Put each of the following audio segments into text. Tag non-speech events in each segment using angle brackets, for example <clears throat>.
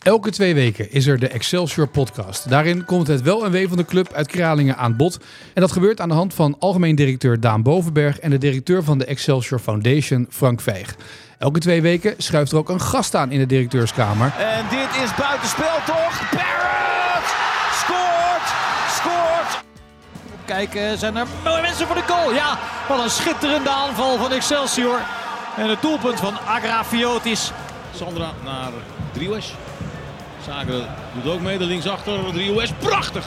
Elke twee weken is er de Excelsior podcast. Daarin komt het wel en wee van de club uit Kralingen aan bod. En dat gebeurt aan de hand van algemeen directeur Daan Bovenberg en de directeur van de Excelsior Foundation Frank Veeg. Elke twee weken schuift er ook een gast aan in de directeurskamer. En dit is buitenspel toch? Barrett scoort! Scoort! Kijken, zijn er mooie mensen voor de goal? Ja, wat een schitterende aanval van Excelsior. En het doelpunt van Agrafiotis. Sandra naar Driehuis. Zager doet ook mee, de linksachter. Driehuis, prachtig!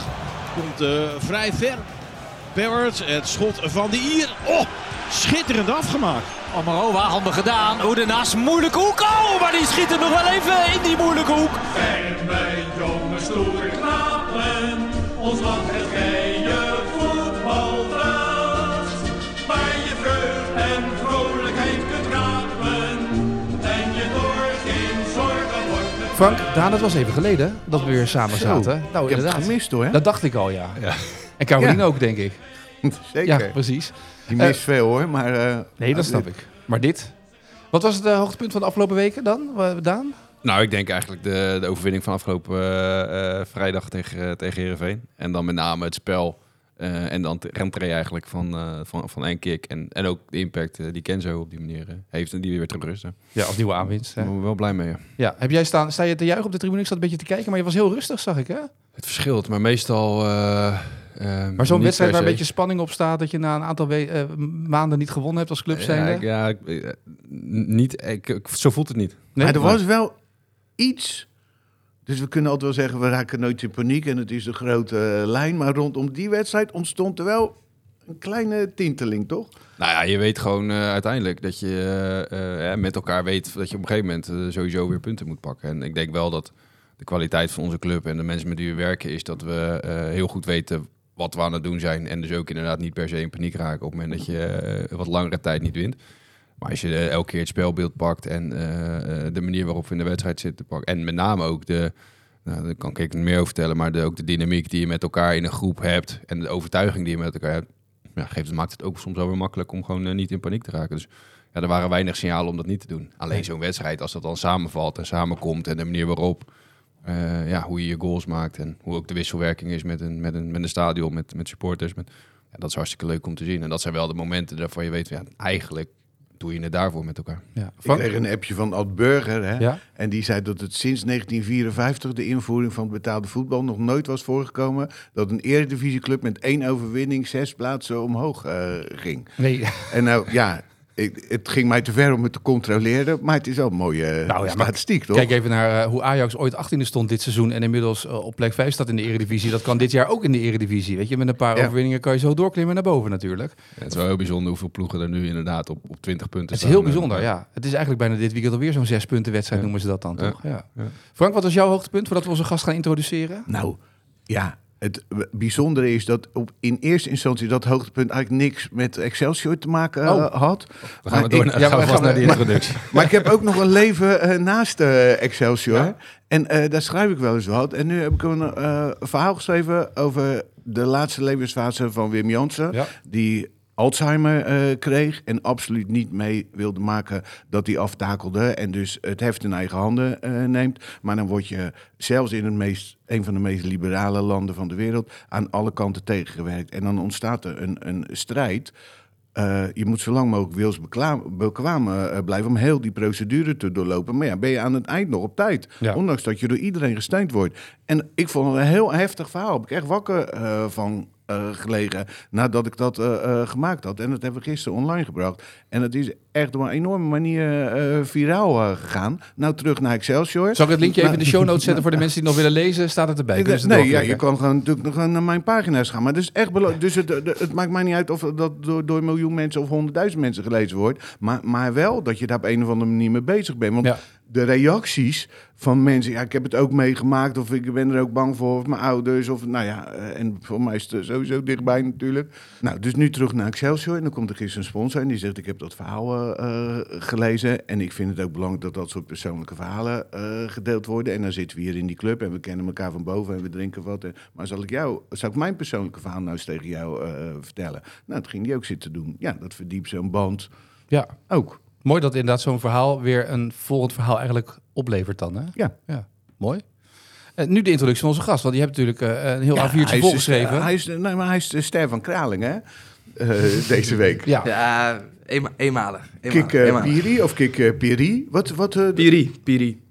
Komt eh, vrij ver. Barrett, het schot van de Ier. Oh, schitterend afgemaakt. Amarova, handig gedaan. Oedenas, moeilijke hoek. Oh, maar die schiet er nog wel even in die moeilijke hoek. En met jonge stoere knapen, ons land het Frank, Daan, het was even geleden dat we weer samen Zo, zaten. Nou, ik heb het inderdaad. gemist hoor. Dat dacht ik al, ja. En Caroline Ja. ook, denk ik. <laughs> Zeker. Ja, precies. Die mist veel hoor, maar... eh, Nee, dat snap ik. Maar dit? Wat was het eh, hoogtepunt van de afgelopen weken dan, eh, Daan? Nou, ik denk eigenlijk de, de overwinning van afgelopen eh, eh, vrijdag tegen, uh, tegen Heerenveen. En dan met name het spel eh, en dan de rentree eigenlijk van, eh van, van Enkik. En, en ook de impact eh, die Kenzo op die manier heeft en die weer terug rusten. Ja, als nieuwe aanwinst. Daar ben ik wel blij mee. ja. Ja, heb jij staan, sta je te juichen op de tribune? Ik zat een beetje te kijken, maar je was heel rustig, zag ik, hè? Het verschilt, maar meestal... Maar zo'n wedstrijd waar een beetje spanning op staat, dat je na een aantal we- eh, maanden niet gewonnen hebt als club Ja, ik- ja, ik- eh, niet, ik, ik- zo voelt het niet. Nee? maar er was wel iets... Dus we kunnen altijd wel zeggen, we raken nooit in paniek en het is een grote eh, lijn. Maar rondom die wedstrijd ontstond er wel een kleine tinteling, toch? Nou ja, je weet gewoon eh, uiteindelijk dat je eh, met elkaar weet dat je op een gegeven moment sowieso weer punten moet pakken. En ik denk wel dat de kwaliteit van onze club en de mensen met wie we werken is dat we heel goed weten wat we aan het doen zijn. En dus ook inderdaad niet per se in paniek raken op het moment dat je wat langere tijd niet wint. Maar als je eh, elke keer het spelbeeld pakt en eh, eh, de manier waarop we in de wedstrijd zitten pakken. En met name ook de, nou, daar kan ik meer over vertellen, maar de, ook de dynamiek die je met elkaar in een groep hebt. En de overtuiging die je met elkaar hebt ja, geeft, maakt het ook soms wel weer makkelijk om gewoon niet in paniek te raken. Dus ja, er waren weinig signalen om dat niet te doen. Alleen zo'n wedstrijd, als dat dan samenvalt en samenkomt en de manier waarop, ja, hoe je je goals maakt en hoe ook de wisselwerking is met een, met een, met een stadion, met, met supporters. Met, ja, dat is hartstikke leuk om te zien. En dat zijn wel de momenten waarvan je weet, ja, eigenlijk doe je het daarvoor met elkaar. Ja. Ik kreeg een appje van Ad Burger. Hè? Ja? En die zei dat het sinds 1954, de invoering van het betaalde voetbal, nog nooit was voorgekomen dat een eredivisieclub met één overwinning zes plaatsen omhoog eh, ging. Nee. En nou ja, ik, het ging mij te ver om het te controleren, maar het is wel een mooie eh, Nou ja, maar statistiek, toch? Kijk even naar eh, hoe Ajax ooit 18e stond dit seizoen en inmiddels eh, op plek 5 staat in de Eredivisie. Dat kan dit jaar ook in de Eredivisie. Weet je, met een paar Ja. overwinningen kan je zo doorklimmen naar boven natuurlijk. Ja, het is wel heel bijzonder hoeveel ploegen er nu inderdaad op, op 20 punten Het is staan. heel bijzonder, ja. Het is eigenlijk bijna dit weekend alweer zo'n zes punten wedstrijd Ja. noemen ze dat dan Ja. toch? Ja. Ja. Frank, wat was jouw hoogtepunt voordat we onze gast gaan introduceren? Nou, ja, het bijzondere is dat op, in eerste instantie dat hoogtepunt eigenlijk niks met Excelsior te maken eh, Oh. had. Dan gaan we Maar door ik- ja, gaan we we vast gaan- naar maar- introductie. <laughs> Maar ik heb ook nog een leven eh, naast eh, Excelsior. Ja? En eh, daar schrijf ik wel eens wat. En nu heb ik een eh, verhaal geschreven over de laatste levensfase van Wim Jansen. Ja. Die Alzheimer eh, kreeg en absoluut niet mee wilde maken dat hij aftakelde. En dus het heft in eigen handen eh, neemt. Maar dan word je zelfs in het meest, een van de meest liberale landen van de wereld aan alle kanten tegengewerkt. En dan ontstaat er een, een strijd. Eh, je moet zo lang mogelijk bekwaam, eh, blijven om heel die procedure te doorlopen. Maar ja, ben je aan het eind nog op tijd. Ja. Ondanks dat je door iedereen gesteund wordt. En ik vond het een heel heftig verhaal. Heb ik echt wakker van gelegen nadat ik dat eh, eh, gemaakt had. En dat hebben we gisteren online gebracht. En het is echt op een enorme manier eh, viraal eh, gegaan. Nou, terug naar Excelsior. Zal ik het linkje even in de show notes zetten <laughs> voor de mensen die het nog willen lezen? Staat het erbij? ze nee, ja, je kan gewoon natuurlijk nog naar mijn pagina's gaan. Maar het is echt belo- dus het, het maakt mij niet uit of dat door, door een miljoen mensen of honderdduizend mensen gelezen wordt. Maar, maar wel dat je daar op een of andere manier mee bezig bent. Want Ja. De reacties van mensen, ja, ik heb het ook meegemaakt, of ik ben er ook bang voor, of mijn ouders, of nou ja, eh, en voor mij is het sowieso dichtbij natuurlijk. Nou, dus nu terug naar Excelsior en dan komt er gisteren een sponsor en die zegt, ik heb dat verhaal eh, eh, gelezen en ik vind het ook belangrijk dat dat soort persoonlijke verhalen gedeeld worden. En dan zitten we hier in die club en we kennen elkaar van boven en we drinken wat. En, maar zal ik jou, zal ik mijn persoonlijke verhaal nou eens tegen jou vertellen? Nou, dat ging die ook zitten doen. Ja, dat verdiept zo'n band Ja, ook. Mooi dat inderdaad zo'n verhaal weer een volgend verhaal eigenlijk oplevert dan, hè? Ja. Ja, Mooi. Eh, nu de introductie van onze gast, want die hebt natuurlijk eh, een heel Ja, A4'tje hij is- volgeschreven. Hij is, nee, maar hij is de ster van Kraling, hè? Eh, deze week. ja. Ja, eenma- eenmalig. eenmalig, Kik eenmalig. Piri of Kik Piri? Wat, wat, eh, Piri, Piri.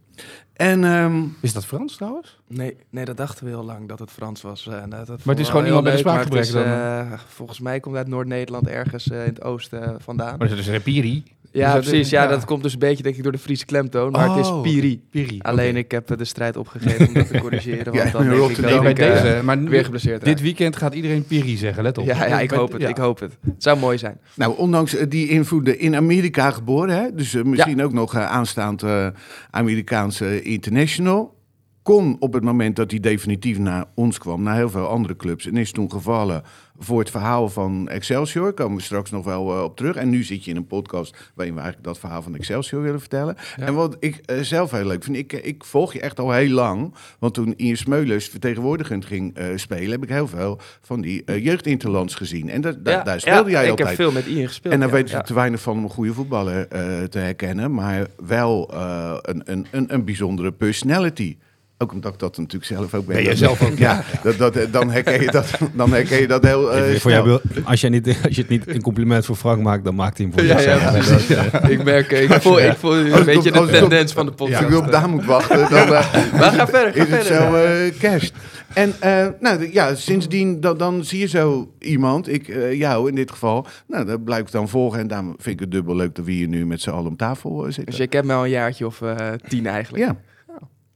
en ehm, Is dat Frans trouwens? Nee, nee, dat dachten we heel lang dat het Frans was. eh, dat Maar het is gewoon iemand een het spraakgebrek is, eh, volgens mij komt het uit Noord-Nederland ergens eh, in het oosten eh, vandaan. Maar dat is Repiri. ja, is dat- precies. Ja, ja. dat komt dus een beetje denk ik door de Friese klemtoon. Maar het Oh, is Piri. Piri. Alleen ik heb eh, de strijd opgegeven om dat te corrigeren. <laughs> Ja, Want dan <laughs> denk ik dat bij eh. Maar nu- weer geblesseerd dit raak. weekend gaat iedereen Piri zeggen, let op. Ja, ja, ik Bij- hoop het. ja. Ik hoop het. Het zou mooi zijn. nou, ondanks eh, die invloeden in Amerika geboren, hè? dus eh, misschien ook nog eh, aanstaand eh, Amerikaanse international. Kon op het moment dat hij definitief naar ons kwam, naar heel veel andere clubs. En is toen gevallen voor het verhaal van Excelsior. Komen we straks nog wel eh, op terug. En nu zit je in een podcast waarin we eigenlijk dat verhaal van Excelsior willen vertellen. En wat ik eh, zelf heel leuk vind, ik, ik volg je echt al heel lang. Want toen Ian Smeulers vertegenwoordigend ging eh, spelen, heb ik heel veel van die eh jeugdinterlands gezien. En dat, daar- Ja, daar speelde ja, jij ik altijd. heb veel met Ian gespeeld. En dan weet je te weinig van om een goede voetballer eh, te herkennen. Maar wel eh, een, een, een, een bijzondere personality. Ook omdat ik dat natuurlijk zelf ook ben. Ben Dat- zelf ook, <laughs> Ja, dat, dat, dan, herken je dat, dan herken je dat heel eh, voor jou, wil- als, jij niet, <laughs> als je het niet een compliment voor Frank maakt, dan maakt hij hem voor Ja, jezelf. ja, eh, Ik merk, ik voel, ik voel een het beetje op- als de op- tendens van de Als podcast. ik op daar moet wachten, dan eh, <laughs> Maar ga verder, ga is het verder. zo eh, kerst. En eh, nou, ja, sindsdien dan, dan zie je zo iemand, ik, eh, jou in dit geval. Nou, dat blijf ik dan volgen. En daarom vind ik het dubbel leuk dat we hier nu met z'n allen om tafel eh, zitten. Dus je kent me al een jaartje of eh, tien eigenlijk. ja.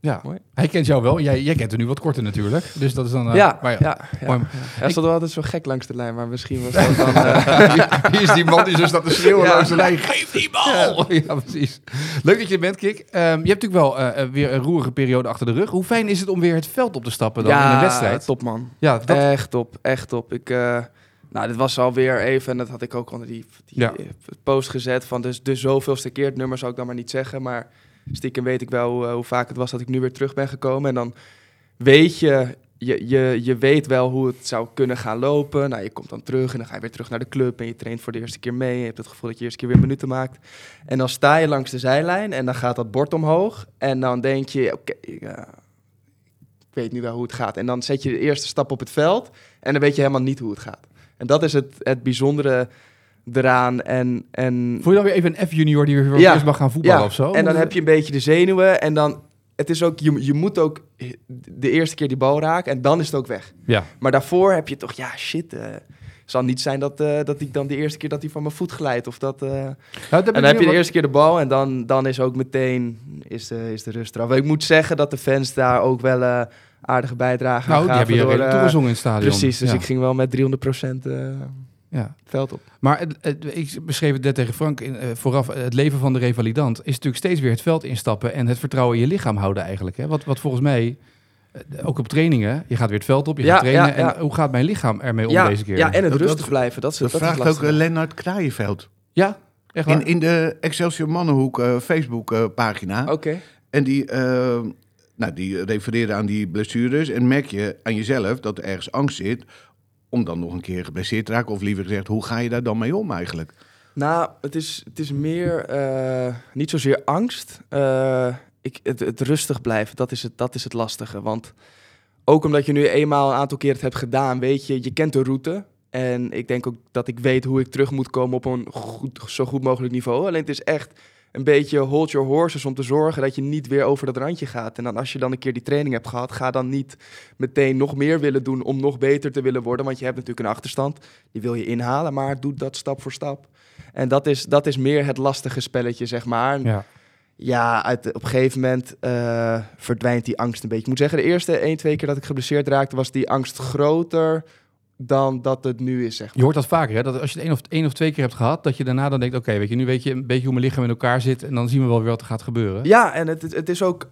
Ja. Mooi. Hij kent jou wel. Jij, jij kent hem nu wat korter natuurlijk. Dus dat is dan... eh, ja, maar ja, ja. ja, Mooi. ja. Hij stond wel altijd zo gek langs de lijn, maar misschien was <laughs> dat dan... eh, Wie is die man die zo staat te schreeuwen Ja. langs de lijn? Geef die bal! <laughs> Ja, precies. Leuk dat je er bent, Kik. Ehm, je hebt natuurlijk wel eh, eh, weer een roerige periode achter de rug. Hoe fijn is het om weer het veld op te stappen dan in een wedstrijd? top man. Ja, dat, Echt top, echt top. Ik, eh, nou, dit was alweer even, en dat had ik ook onder die, die Ja. eh, post gezet, van dus de zoveelste keer, het nummer zou ik dan maar niet zeggen, maar stiekem weet ik wel hoe, eh, hoe vaak het was dat ik nu weer terug ben gekomen. En dan weet je, je, je, je weet wel hoe het zou kunnen gaan lopen. Nou, je komt dan terug en dan ga je weer terug naar de club en je traint voor de eerste keer mee. Je hebt het gevoel dat je de eerste keer weer minuten maakt. En dan sta je langs de zijlijn en dan gaat dat bord omhoog. En dan denk je, oké, ik weet nu wel hoe het gaat. En dan zet je de eerste stap op het veld en dan weet je helemaal niet hoe het gaat. En dat is het, het bijzondere eraan. En, en Voel je dan weer even een F-junior die weer voor Ja. eerst mag gaan voetballen of zo? en dan heb je een beetje de zenuwen en dan... Het is ook, je, je moet ook de eerste keer die bal raken en dan is het ook weg. Ja. Maar daarvoor heb je toch, ja shit, het zal niet zijn dat, eh, dat ik dan de eerste keer dat hij van mijn voet glijdt. Of dat, eh, Nou, en dan heb je de wat- eerste keer de bal en dan, dan is ook meteen is de, is de rust eraf. Ik moet zeggen dat de fans daar ook wel aardige bijdrage Nou, aan die hebben je door, toegezongen in het stadion. Precies, dus ja. ik ging wel met 300 procent Ja. veld op. Maar het, het- ik beschreef het net tegen Frank in, eh, vooraf. Het leven van de revalidant is natuurlijk steeds weer het veld instappen en het vertrouwen in je lichaam houden eigenlijk. Hè? Wat, wat volgens mij, eh, ook op trainingen, je gaat weer het veld op, je Ja, gaat trainen. ja, ja. En hoe gaat mijn lichaam ermee om ja, deze keer? ja, en het Dat- rustig dat- blijven, dat is, Dat dat is vraagt ook lastig. eh, Lennart Kraaienveld. Ja, echt waar? In, in de Excelsior Mannenhoek Facebook pagina. Oké. En die, nou, die refereerde aan die blessures. En merk je aan jezelf dat er ergens angst zit om dan nog een keer geblesseerd te raken. Of liever gezegd, hoe ga je daar dan mee om eigenlijk? Nou, het is, het is meer eh, niet zozeer angst. Eh, ik, het, het rustig blijven, dat is het, dat is het lastige. Want ook omdat je nu eenmaal een aantal keer het hebt gedaan, weet je, je kent de route. En ik denk ook dat ik weet hoe ik terug moet komen op een goed, zo goed mogelijk niveau. Alleen het is echt een beetje hold your horses om te zorgen dat je niet weer over dat randje gaat. En dan als je dan een keer die training hebt gehad, ga dan niet meteen nog meer willen doen om nog beter te willen worden. Want je hebt natuurlijk een achterstand, die wil je inhalen, maar doe dat stap voor stap. En dat is, dat is meer het lastige spelletje, zeg maar. Ja. ja, uit, op een gegeven moment eh, verdwijnt die angst een beetje. Ik moet zeggen, de eerste 1, 2 keer dat ik geblesseerd raakte, was die angst groter dan dat het nu is, zeg maar. Je hoort dat vaker, hè? Dat als je het één of, één of twee keer hebt gehad, dat je daarna dan denkt, oké, weet je, nu weet je een beetje hoe mijn lichaam in elkaar zit en dan zien we wel weer wat er gaat gebeuren. Ja, en het, het, is ook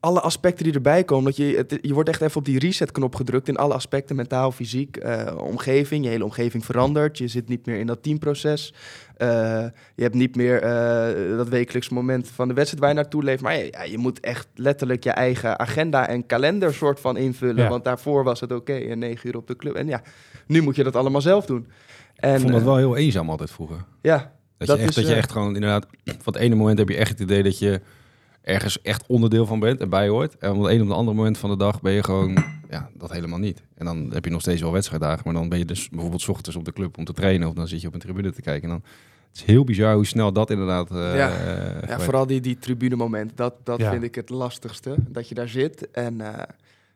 alle aspecten die erbij komen. Dat je, het, je wordt echt even op die reset-knop gedrukt in alle aspecten, mentaal, fysiek, eh, omgeving. Je hele omgeving verandert. Je zit niet meer in dat teamproces. Eh, je hebt niet meer eh, dat wekelijks moment van de wedstrijd waar je naartoe leeft. Maar ja, je moet echt letterlijk je eigen agenda en kalender soort van invullen. Ja. Want daarvoor was het oké, en negen uur op de club. En ja, nu moet je dat allemaal zelf doen. En, ik vond dat eh, wel heel eenzaam altijd vroeger. ja, Dat, Dat je, echt, is, dat je eh, echt gewoon inderdaad... Van het ene moment heb je echt het idee dat je ergens echt onderdeel van bent en bij hoort. En op het een op het andere moment van de dag ben je gewoon ja, dat helemaal niet. En dan heb je nog steeds wel wedstrijddagen, maar dan ben je dus bijvoorbeeld 's ochtends op de club om te trainen of dan zit je op een tribune te kijken. En dan het is heel bizar hoe snel dat inderdaad. eh, Ja. eh, Ja, vooral die, die tribunemoment, dat, dat Ja. vind ik het lastigste. Dat je daar zit en, eh,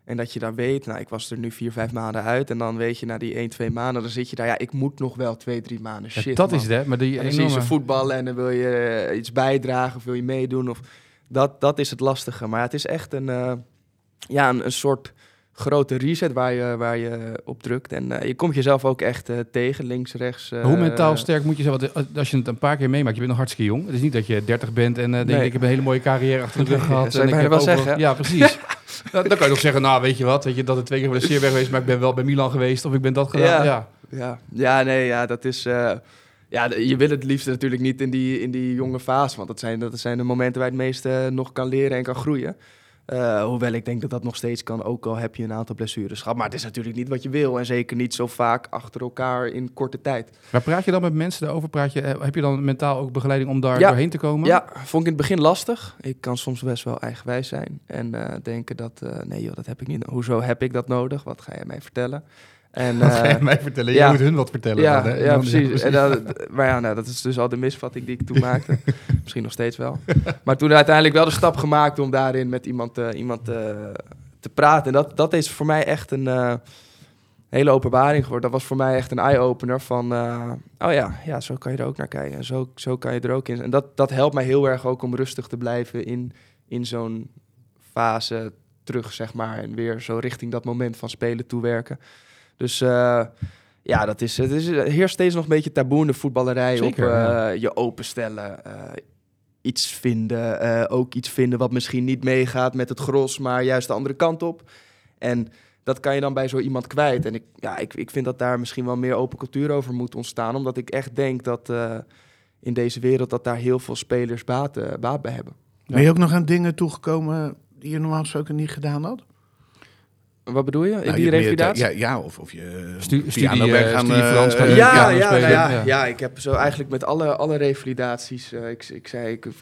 en dat je daar weet, nou ik was er nu vier, vijf maanden uit. En dan weet je na die één, twee maanden, dan zit je daar, ja ik moet nog wel twee, drie maanden. Ja, Shit dat man. is het, hè? Maar die En dan zie je enorme... ze voetballen en dan wil je iets bijdragen of wil je meedoen. Of, dat, dat is het lastige. Maar het is echt een, eh, ja, een, een soort grote reset waar je, waar je op drukt. En eh, je komt jezelf ook echt eh, tegen, links, rechts. Hoe mentaal sterk moet je zijn? Als je het een paar keer meemaakt, je bent nog hartstikke jong. Het is niet dat je 30 bent en denk Nee. ik heb een hele mooie carrière achter de rug gehad. dat zou en je ik heb wel zeggen, Ja, precies. <laughs> dan, dan kan je nog zeggen, nou weet je wat, weet je, dat het twee keer geblesseerd ben geweest, maar ik ben wel bij Milan geweest of ik ben dat gedaan. Ja. Ja. Ja, ja nee, ja, dat is... ja, je wil het liefst natuurlijk niet in die, in die jonge fase. Want dat zijn, dat zijn de momenten waar je het meeste nog kan leren en kan groeien. Eh, hoewel ik denk dat dat nog steeds kan, ook al heb je een aantal blessures gehad. Maar het is natuurlijk niet wat je wil. En zeker niet zo vaak achter elkaar in korte tijd. Maar praat je dan met mensen daarover? Praat je, eh, heb je dan mentaal ook begeleiding om daar Ja. doorheen te komen? Ja, vond ik in het begin lastig. Ik kan soms best wel eigenwijs zijn. En eh, denken dat, nee joh, dat heb ik niet. Hoezo heb ik dat nodig? Wat ga je mij vertellen? En, <laughs> ga je eh, mij vertellen? ja. Je moet hun wat vertellen. Ja, dan, hè? En ja, precies. En maar ja, nou, dat is dus al de misvatting die ik toen <laughs> maakte. Misschien nog steeds wel. Maar toen uiteindelijk wel de stap gemaakt om daarin met iemand, eh, iemand eh, te praten. En dat, dat is voor mij echt een hele openbaring geworden. Dat was voor mij echt een eye-opener van... oh ja, ja, zo kan je er ook naar kijken. En zo, zo kan je er ook in. En dat, dat helpt mij heel erg ook om rustig te blijven in, in zo'n fase terug, zeg maar. En weer zo richting dat moment van spelen toewerken. Dus... eh, ja, dat is, het is, er heerst steeds nog een beetje taboe in de voetballerij. Zeker, op eh, ja. je openstellen, eh, iets vinden. ook iets vinden wat misschien niet meegaat met het gros, maar juist de andere kant op. En dat kan je dan bij zo iemand kwijt. En ik, ja, ik, ik vind dat daar misschien wel meer open cultuur over moet ontstaan. Omdat ik echt denk dat in deze wereld dat daar heel veel spelers baat, baat bij hebben. Ben je ook nog aan dingen toegekomen die je normaal gesproken niet gedaan had? Wat bedoel je? Nou, die je revalidatie? Ja, ja, of, of je Stu- piano studie, eh, gaan, studie eh, Frans gaan eh, ja, ja, nou ja, ja. ja. ik heb zo eigenlijk met alle, alle revalidaties. eh, ik, ik zei, ik, ik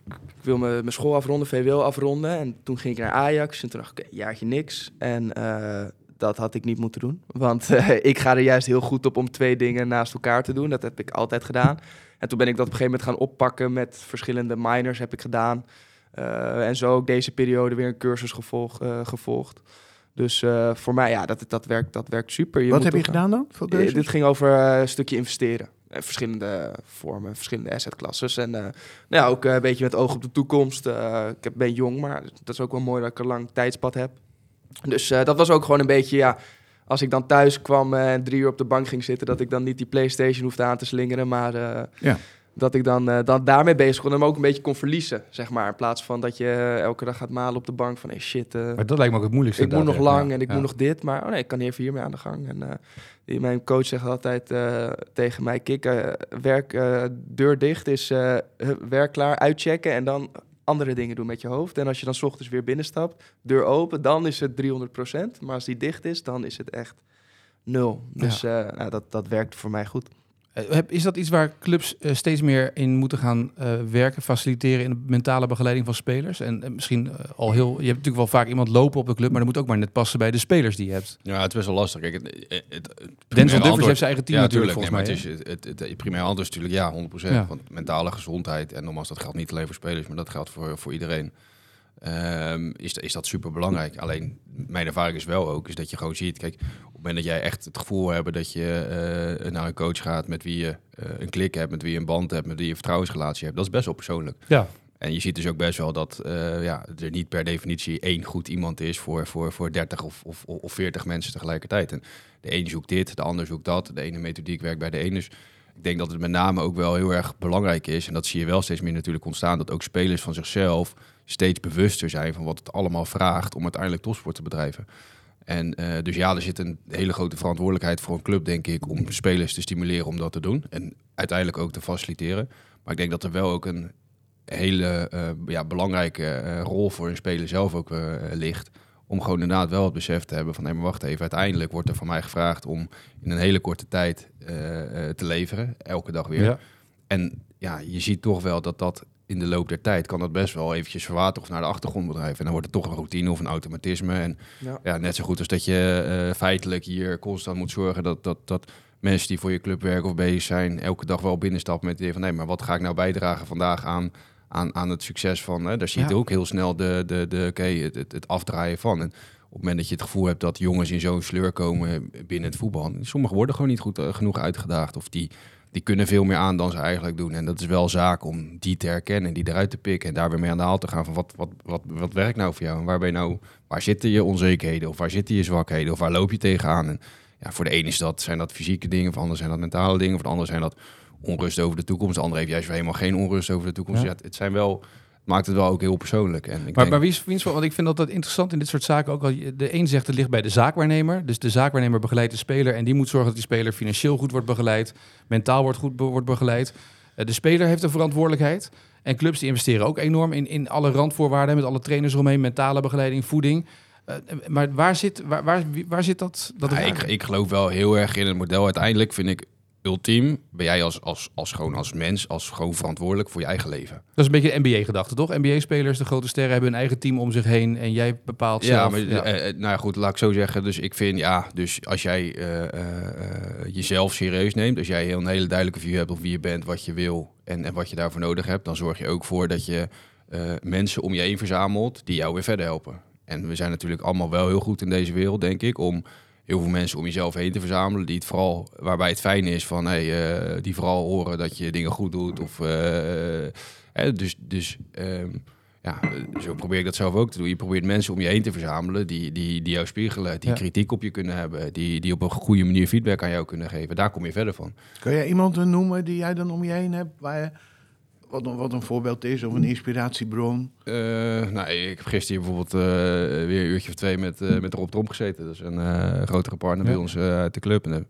wil mijn mijn school afronden, VWO afronden. En toen ging ik naar Ajax en toen dacht ik, oké, jaartje niks. En eh, dat had ik niet moeten doen. Want <laughs> eh, ik ga er juist heel goed op om twee dingen naast elkaar te doen. Dat heb ik altijd gedaan. En toen ben ik dat op een gegeven moment gaan oppakken met verschillende minors heb ik gedaan. Eh, en zo ook deze periode weer een cursus gevolg, eh, gevolgd. Dus eh, voor mij, ja, dat, dat, werkt, dat werkt super. Wat moet heb je toch- gedaan dan? Voor eh, dit ging over eh, een stukje investeren. Eh, verschillende vormen, verschillende assetklasses. En eh, nou ja, ook eh, een beetje met oog op de toekomst. Eh, ik heb- ben jong, maar dat is ook wel mooi dat ik een lang tijdspad heb. Dus eh, dat was ook gewoon een beetje, ja... Als ik dan thuis kwam eh, en drie uur op de bank ging zitten... dat ik dan niet die Playstation hoefde aan te slingeren, maar... eh, Ja. Dat ik dan, eh, dan daarmee bezig kon en me ook een beetje kon verliezen, zeg maar. In plaats van dat je eh, elke dag gaat malen op de bank van... Hey, shit, eh, Maar dat lijkt me ook het moeilijkste. ik moet nog lang ja. en ik Ja. moet nog dit, maar oh nee, ik kan even hiermee aan de gang. En mijn coach zegt altijd tegen mij, kik, werk, deur dicht is werk klaar, uitchecken en dan andere dingen doen met je hoofd. En als je dan 's ochtends weer binnenstapt, deur open, dan is het 300%. Maar als die dicht is, dan is het echt nul. Dus eh, nou, dat, dat werkt voor mij goed. Eh, Is dat iets waar clubs eh, steeds meer in moeten gaan eh, werken, faciliteren in de mentale begeleiding van spelers? En misschien al heel, je hebt natuurlijk wel vaak iemand lopen op de club, maar dat moet ook maar net passen bij de spelers die je hebt. Ja, het is best wel lastig. Kijk, het, het, het, Denzel antwoord- heeft zijn eigen team ja, natuurlijk tuurlijk, volgens nee, mij. maar het, is, het, het, het primaire antwoord is natuurlijk ja, 100%. Ja. Want mentale gezondheid, en nogmaals, dat geldt niet alleen voor spelers, maar dat geldt voor, voor iedereen. Ehm, is, is dat super belangrijk. Alleen mijn ervaring is wel ook, is dat je gewoon ziet, kijk, op het moment dat jij echt het gevoel hebt dat je eh, naar een coach gaat met wie je eh, een klik hebt, met wie je een band hebt, met wie je een vertrouwensrelatie hebt, dat is best wel persoonlijk. Ja. En je ziet dus ook best wel dat eh, ja, er niet per definitie één goed iemand is voor, voor, voor 30 of, of, of 40 mensen tegelijkertijd. En de een zoekt dit, de ander zoekt dat. De ene methodiek werkt bij de ene. Dus ik denk dat het met name ook wel heel erg belangrijk is. En dat zie je wel steeds meer natuurlijk ontstaan. Dat ook spelers van zichzelf steeds bewuster zijn van wat het allemaal vraagt om uiteindelijk topsport te bedrijven. En eh, dus ja, er zit een hele grote verantwoordelijkheid voor een club, denk ik, om spelers te stimuleren om dat te doen. En uiteindelijk ook te faciliteren. Maar ik denk dat er wel ook een hele eh, ja, belangrijke eh, rol voor een speler zelf ook ligt. Om gewoon inderdaad wel het besef te hebben van, nee maar wacht even, uiteindelijk wordt er van mij gevraagd om in een hele korte tijd te leveren, elke dag weer. Ja. En ja, je ziet toch wel dat dat in de loop der tijd kan dat best wel eventjes verwateren of naar de achtergrond bedrijven. En dan wordt het toch een routine of een automatisme. En Ja. ja, net zo goed als dat je eh, feitelijk hier constant moet zorgen dat, dat, dat mensen die voor je club werken of bezig zijn, elke dag wel binnenstappen met het idee van nee, maar wat ga ik nou bijdragen vandaag aan, aan, aan het succes van. Hè? Daar zie je Ja. ook heel snel de, de, de, oké, het, het, het afdraaien van. En op het moment dat je het gevoel hebt dat jongens in zo'n sleur komen binnen het voetbal, sommigen worden gewoon niet goed eh, genoeg uitgedaagd of die, die kunnen veel meer aan dan ze eigenlijk doen. En dat is wel zaak om die te herkennen, die eruit te pikken en daar weer mee aan de haal te gaan van wat, wat, wat, wat werkt nou voor jou en waar ben je nou, waar zitten je onzekerheden of waar zitten je zwakheden of waar loop je tegenaan? En ja, voor de ene is dat, zijn dat fysieke dingen, voor de ander zijn dat mentale dingen, voor de ander zijn dat onrust over de toekomst. De ander heeft juist weer helemaal geen onrust over de toekomst. Ja. Ja. het zijn wel, maakt het wel ook heel persoonlijk. En ik Maar, denk, maar wie is, is want ik vind dat dat interessant in dit soort zaken ook. al. De een zegt het ligt bij de zaakwaarnemer. Dus de zaakwaarnemer begeleidt de speler en die moet zorgen dat die speler financieel goed wordt begeleid, mentaal wordt goed be- wordt begeleid. Eh, de speler heeft een verantwoordelijkheid. En clubs die investeren ook enorm in, in alle randvoorwaarden met alle trainers eromheen, mentale begeleiding, voeding. Eh, maar waar zit, waar, waar, waar zit dat? dat Ja, ik, ik geloof wel heel erg in het model. Uiteindelijk vind ik ultiem, ben jij als, als, als, gewoon als mens, als gewoon verantwoordelijk voor je eigen leven. Dat is een beetje de NBA-gedachte, toch? NBA-spelers, de grote sterren, hebben hun eigen team om zich heen en jij bepaalt Ja, zelf. maar ja. eh, eh, nou ja, goed, laat ik zo zeggen. Dus ik vind, ja, dus als jij eh, jezelf serieus neemt, als jij een hele duidelijke view hebt op wie je bent, wat je wil en, en wat je daarvoor nodig hebt, dan zorg je ook voor dat je mensen om je heen verzamelt die jou weer verder helpen. En we zijn natuurlijk allemaal wel heel goed in deze wereld, denk ik, om heel veel mensen om jezelf heen te verzamelen, die het vooral, waarbij het fijn is van, hey, eh, die vooral horen dat je dingen goed doet. Of, eh, dus, dus ehm, ja, zo probeer ik dat zelf ook te doen. Je probeert mensen om je heen te verzamelen die, die, die jou spiegelen, die Ja. kritiek op je kunnen hebben, die, die op een goede manier feedback aan jou kunnen geven. Daar kom je verder van. Kan jij iemand noemen die jij dan om je heen hebt, waar je, wat, een, wat een voorbeeld is of een inspiratiebron? Eh, nou, ik heb gisteren bijvoorbeeld eh, weer een uurtje of twee met, eh, met Rob Tromp gezeten. Dat is een grotere partner bij Ja. ons uit de club. En,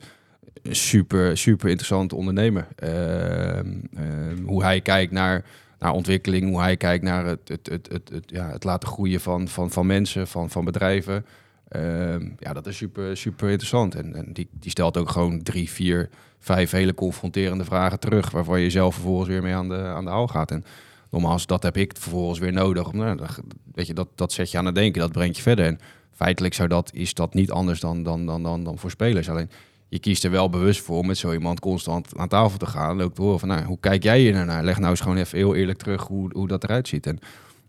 een super, super interessante ondernemer. Ehm, ehm, hoe hij kijkt naar, naar ontwikkeling, hoe hij kijkt naar het, het, het, het, het, ja, het laten groeien van, van, van mensen, van, van bedrijven. Ehm, ja, dat is super, super interessant. En, en die, die stelt ook gewoon drie, vier, vijf hele confronterende vragen terug, waarvan je zelf vervolgens weer mee aan de, aan de haal gaat. En nogmaals, dat heb ik vervolgens weer nodig. Nou, dat, weet je, dat, dat zet je aan het denken, dat brengt je verder. En feitelijk zou dat, is dat niet anders dan, dan, dan, dan, dan voor spelers. Alleen je kiest er wel bewust voor om met zo iemand constant aan tafel te gaan. En ook te horen van, nou, hoe kijk jij hier naar? Leg nou eens gewoon even heel eerlijk terug hoe, hoe dat eruit ziet. En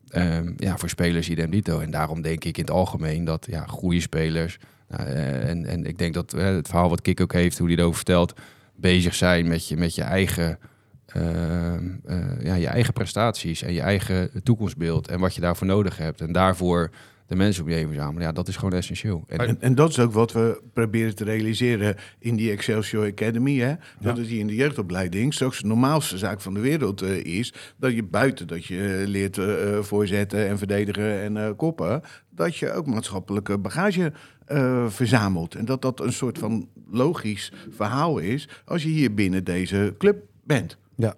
ehm, ja, voor spelers idem dito. En daarom denk ik in het algemeen dat ja, goede spelers... nou, eh, en, en ik denk dat het verhaal wat Kik ook heeft, hoe hij erover vertelt... bezig zijn met je, met je eigen... ehm, eh, ja, je eigen prestaties en je eigen toekomstbeeld en wat je daarvoor nodig hebt. En daarvoor de mensen om je heen verzamelen. Ja, dat is gewoon essentieel. En, En, en dat is ook wat we proberen te realiseren in die Excelsior Academy. Hè? Dat het hier in de jeugdopleiding straks de normaalste zaak van de wereld eh, is. Dat je buiten dat je leert eh, voorzetten en verdedigen en koppen. Dat je ook maatschappelijke bagage eh, verzamelt. En dat dat een soort van logisch verhaal is als je hier binnen deze club bent. Ja.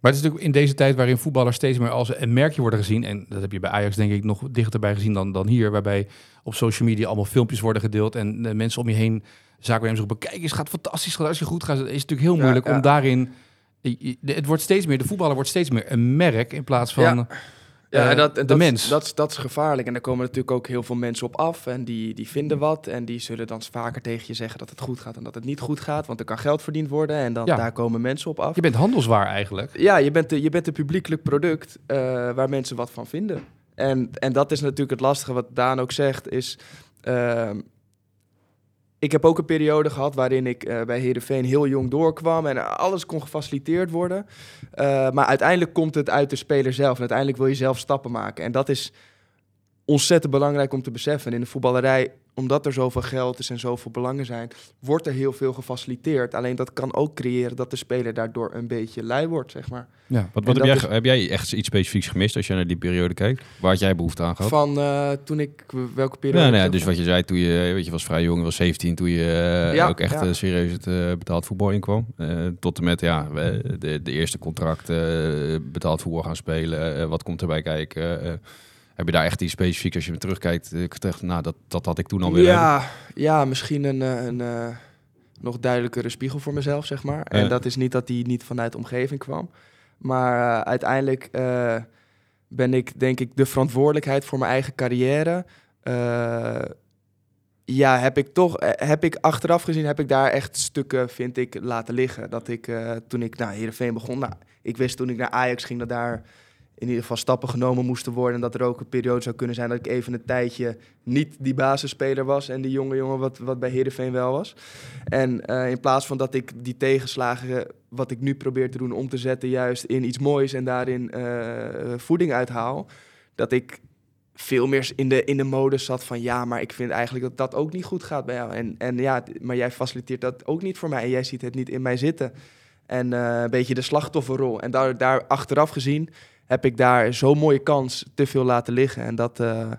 Maar het is natuurlijk in deze tijd waarin voetballers steeds meer als een merkje worden gezien. En dat heb je bij Ajax denk ik nog dichterbij gezien dan, dan hier. Waarbij op social media allemaal filmpjes worden gedeeld. En de mensen om je heen zaakwaarnemers roepen... Kijk eens, het gaat fantastisch. Als je goed gaat, is het natuurlijk heel Ja, moeilijk ja. om daarin... Het wordt steeds meer, de voetballer wordt steeds meer een merk in plaats van... Ja. Ja, eh, en dat, en de dat, mens. Dat, is- dat is gevaarlijk. En daar komen natuurlijk ook heel veel mensen op af. En die, die vinden wat. En die zullen dan vaker tegen je zeggen dat het goed gaat en dat het niet goed gaat. Want er kan geld verdiend worden. En dan, Ja. daar komen mensen op af. Je bent handelswaar eigenlijk. Ja, je bent, de, je bent een publiekelijk product eh, waar mensen wat van vinden. En, en dat is natuurlijk het lastige wat Daan ook zegt, is... ehm, ik heb ook een periode gehad waarin ik eh, bij Heerenveen heel jong doorkwam en alles kon gefaciliteerd worden. Eh, maar uiteindelijk komt het uit de speler zelf en uiteindelijk wil je zelf stappen maken. En dat is ontzettend belangrijk om te beseffen. En in de voetballerij, omdat er zoveel geld is en zoveel belangen zijn, wordt er heel veel gefaciliteerd. Alleen dat kan ook creëren dat de speler daardoor een beetje lui wordt, zeg maar. Ja. wat wat heb, jij, is- heb jij echt iets specifieks gemist als je naar die periode kijkt? Waar had jij behoefte aan gehad? Van eh, toen ik, welke periode? Ja, nou heb je dus wat je zei toen je, weet je, was vrij jong, was 17 toen je eh, Ja, ook echt ja. eh, serieus het betaald voetbal inkwam. Tot en met ja, we- de, de eerste contract betaald voetbal gaan spelen. Wat komt erbij kijken? Eh, heb je daar echt iets specifieks als je me terugkijkt? Ik dacht, nou, dat, dat had ik toen al willen hebben. ja, ja, misschien een, eh, een eh, nog duidelijkere spiegel voor mezelf, zeg maar. En Ja. dat is niet dat die niet vanuit de omgeving kwam. Maar eh, uiteindelijk eh, ben ik, denk ik, de verantwoordelijkheid voor mijn eigen carrière. eh, ja, heb ik toch, eh, heb ik achteraf gezien, heb ik daar echt stukken, vind ik, laten liggen. Dat ik, eh, toen ik naar Heerenveen begon, nou, ik wist toen ik naar Ajax ging dat daar in ieder geval stappen genomen moesten worden. En dat er ook een periode zou kunnen zijn dat ik even een tijdje niet die basisspeler was. En die jonge jongen wat, wat bij Heerenveen wel was. En eh, in plaats van dat ik die tegenslagen, wat ik nu probeer te doen, om te zetten juist in iets moois en daarin eh, voeding uithaal. Dat ik veel meer in de, in de modus zat van ja, maar ik vind eigenlijk dat dat ook niet goed gaat bij jou. En, en ja, maar jij faciliteert dat ook niet voor mij. En jij ziet het niet in mij zitten. En eh, een beetje de slachtofferrol. En daar, daar achteraf gezien heb ik daar zo'n mooie kans te veel laten liggen. En dat, eh,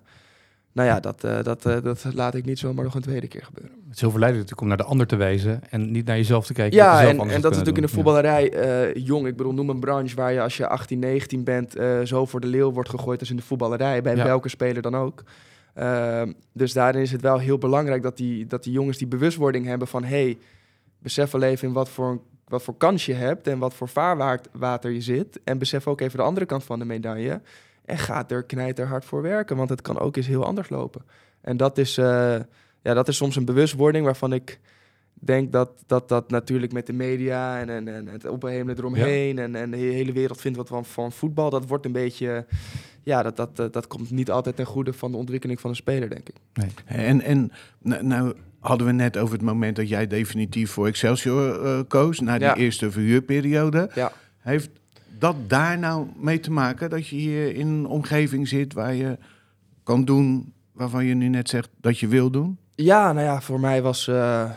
nou ja, dat, eh, dat, eh, dat laat ik niet zomaar nog een tweede keer gebeuren. Het is heel verleidelijk natuurlijk om naar de ander te wijzen en niet naar jezelf te kijken. Ja, en, dat is natuurlijk in de voetballerij jong. Ik bedoel, noem een branche waar je als je 18, 19 bent... zo voor de leeuw wordt gegooid als in de voetballerij. Bij Ja. welke speler dan ook. Ehm, dus daarin is het wel heel belangrijk dat die, dat die jongens die bewustwording hebben van... hey, besef wel even in wat voor, wat voor kans je hebt en wat voor vaarwater je zit. En besef ook even de andere kant van de medaille. En ga er knijter hard voor werken, want het kan ook eens heel anders lopen. En dat is, eh, ja, dat is soms een bewustwording waarvan ik denk dat dat, dat natuurlijk met de media en, en, en het ophemelen eromheen en, en de hele wereld vindt wat van, van voetbal, dat wordt een beetje, ja, dat, dat, dat, dat komt niet altijd ten goede van de ontwikkeling van een speler, denk ik. En, en nou, nou hadden we net over het moment dat jij definitief voor Excelsior eh, koos, na die Ja. eerste verhuurperiode. Ja. Heeft dat daar nou mee te maken dat je hier in een omgeving zit waar je kan doen waarvan je nu net zegt dat je wil doen? Ja, nou ja, voor mij was eh,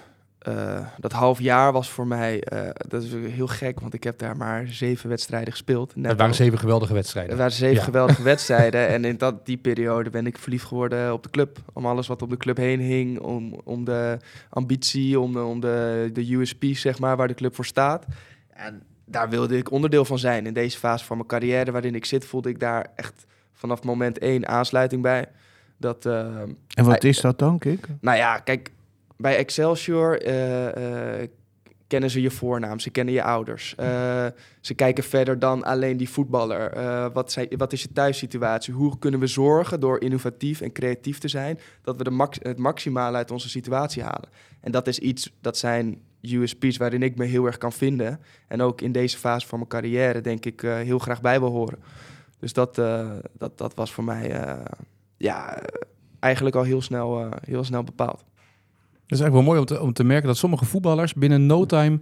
eh, dat half jaar was voor mij, eh, dat is heel gek, want ik heb daar maar zeven wedstrijden gespeeld. Het waren zeven geweldige wedstrijden. Er waren zeven Ja. geweldige <laughs> wedstrijden. En in dat, die periode ben ik verliefd geworden op de club. Om alles wat op de club heen hing. Om, om de ambitie, om, de, om de, de USP, zeg maar, waar de club voor staat. En daar wilde ik onderdeel van zijn. In deze fase van mijn carrière waarin ik zit, voelde ik daar echt vanaf moment één aansluiting bij. Dat, eh, En wat Hij- is dat dan, Kik? nou ja, kijk, bij Excelsior eh, eh, kennen ze je voornaam, ze kennen je ouders. Eh, ze kijken verder dan alleen die voetballer. Wat, wat is je thuissituatie? Hoe kunnen we zorgen door innovatief en creatief te zijn dat we de max, het maximale uit onze situatie halen? En dat is iets, dat zijn USP's waarin ik me heel erg kan vinden. En ook in deze fase van mijn carrière denk ik heel graag bij wil horen. Dus dat, dat, dat was voor mij ja, eigenlijk al heel snel, heel snel bepaald. Is eigenlijk wel mooi om te, om te merken dat sommige voetballers binnen no time